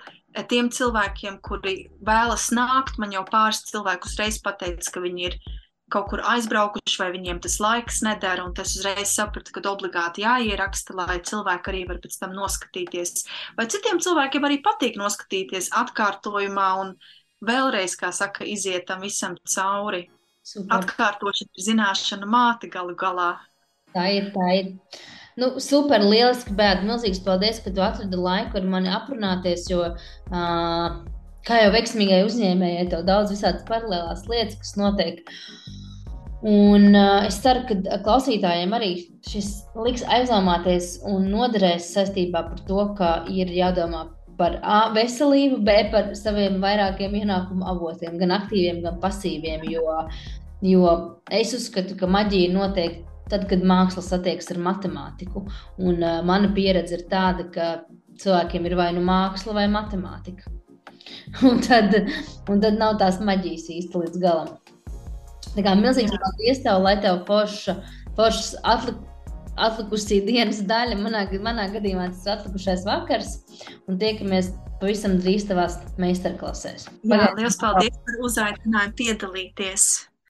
tiem cilvēkiem, kuri vēlas nākt. Man jau pāris cilvēku uzreiz pateica, ka viņi ir kaut kur aizbraukuši, vai viņiem tas laiks nedara. Un tas uzreiz sapratu, ka obligāti jāieraksta, lai cilvēki arī var pēc tam noskatīties. Vai citiem cilvēkiem arī patīk noskatīties atkārtojumā un vēlreiz, kā saka, iziet tam visam cauri. Super. Atkārtošana ir zināšana māte galu galā. Tā ir, tā ir. Nu, super, lieliski, bet milzīgs paldies, ka tu atradi laiku ar mani aprunāties, jo uh, kā jau veiksmīgai uzņēmējai, tev daudz visādas paralēlās lietas, kas notiek. Un uh, es ceru, ka klausītājiem arī šis liks aizdomāties un noderēs saistībā par to, ka ir jādomā par A, veselību, B, par saviem vairākiem ienākumu avotiem, gan aktīviem, gan pasīviem. Jo, jo es uzskatu, ka maģija notiek tad, kad māksla satiekas ar matemātiku. Un uh, mana pieredze ir tāda, ka cilvēkiem ir vai nu māksla vai matemātika. un, tad, un tad nav tās maģijas īsti līdz galam. Tā kā milzīgs paldies tev, lai tev forša, foršas atlik, atlikusī dienas daļa, manā, manā gadījumā tas ir atlikušais vakars, un tiekamies pavisam drīz tavās meistarklasēs. Jā, liels paldies par uzaicinājumu piedalīties!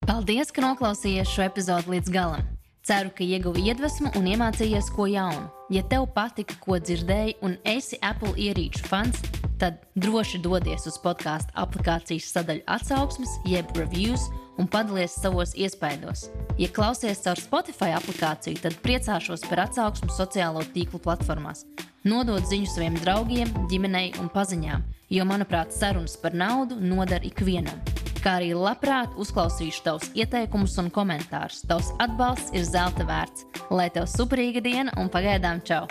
Paldies, ka noklausījāties šo epizodu līdz galam! Ceru, ka ieguvi iedvesmu un iemācījies ko jaunu. Ja tev patika, ko dzirdēji, un esi Apple ierīču fans, tad droši dodies uz podkāstu aplikācijas sadaļu atsauksmes, jeb reviews, un padalies savos iespaidos. Ja klausies caur Spotify aplikāciju, tad priecāšos par atsauksmu sociālo tīklu platformās. Nodot ziņu saviem draugiem, ģimenei un paziņām, jo, manuprāt, sarunas par naudu noder ikvienam kā arī labprāt uzklausīšu tavus ieteikumus un komentārus. Tavs atbalsts ir zelta vērts. Lai tev superīga diena un pagaidām čau!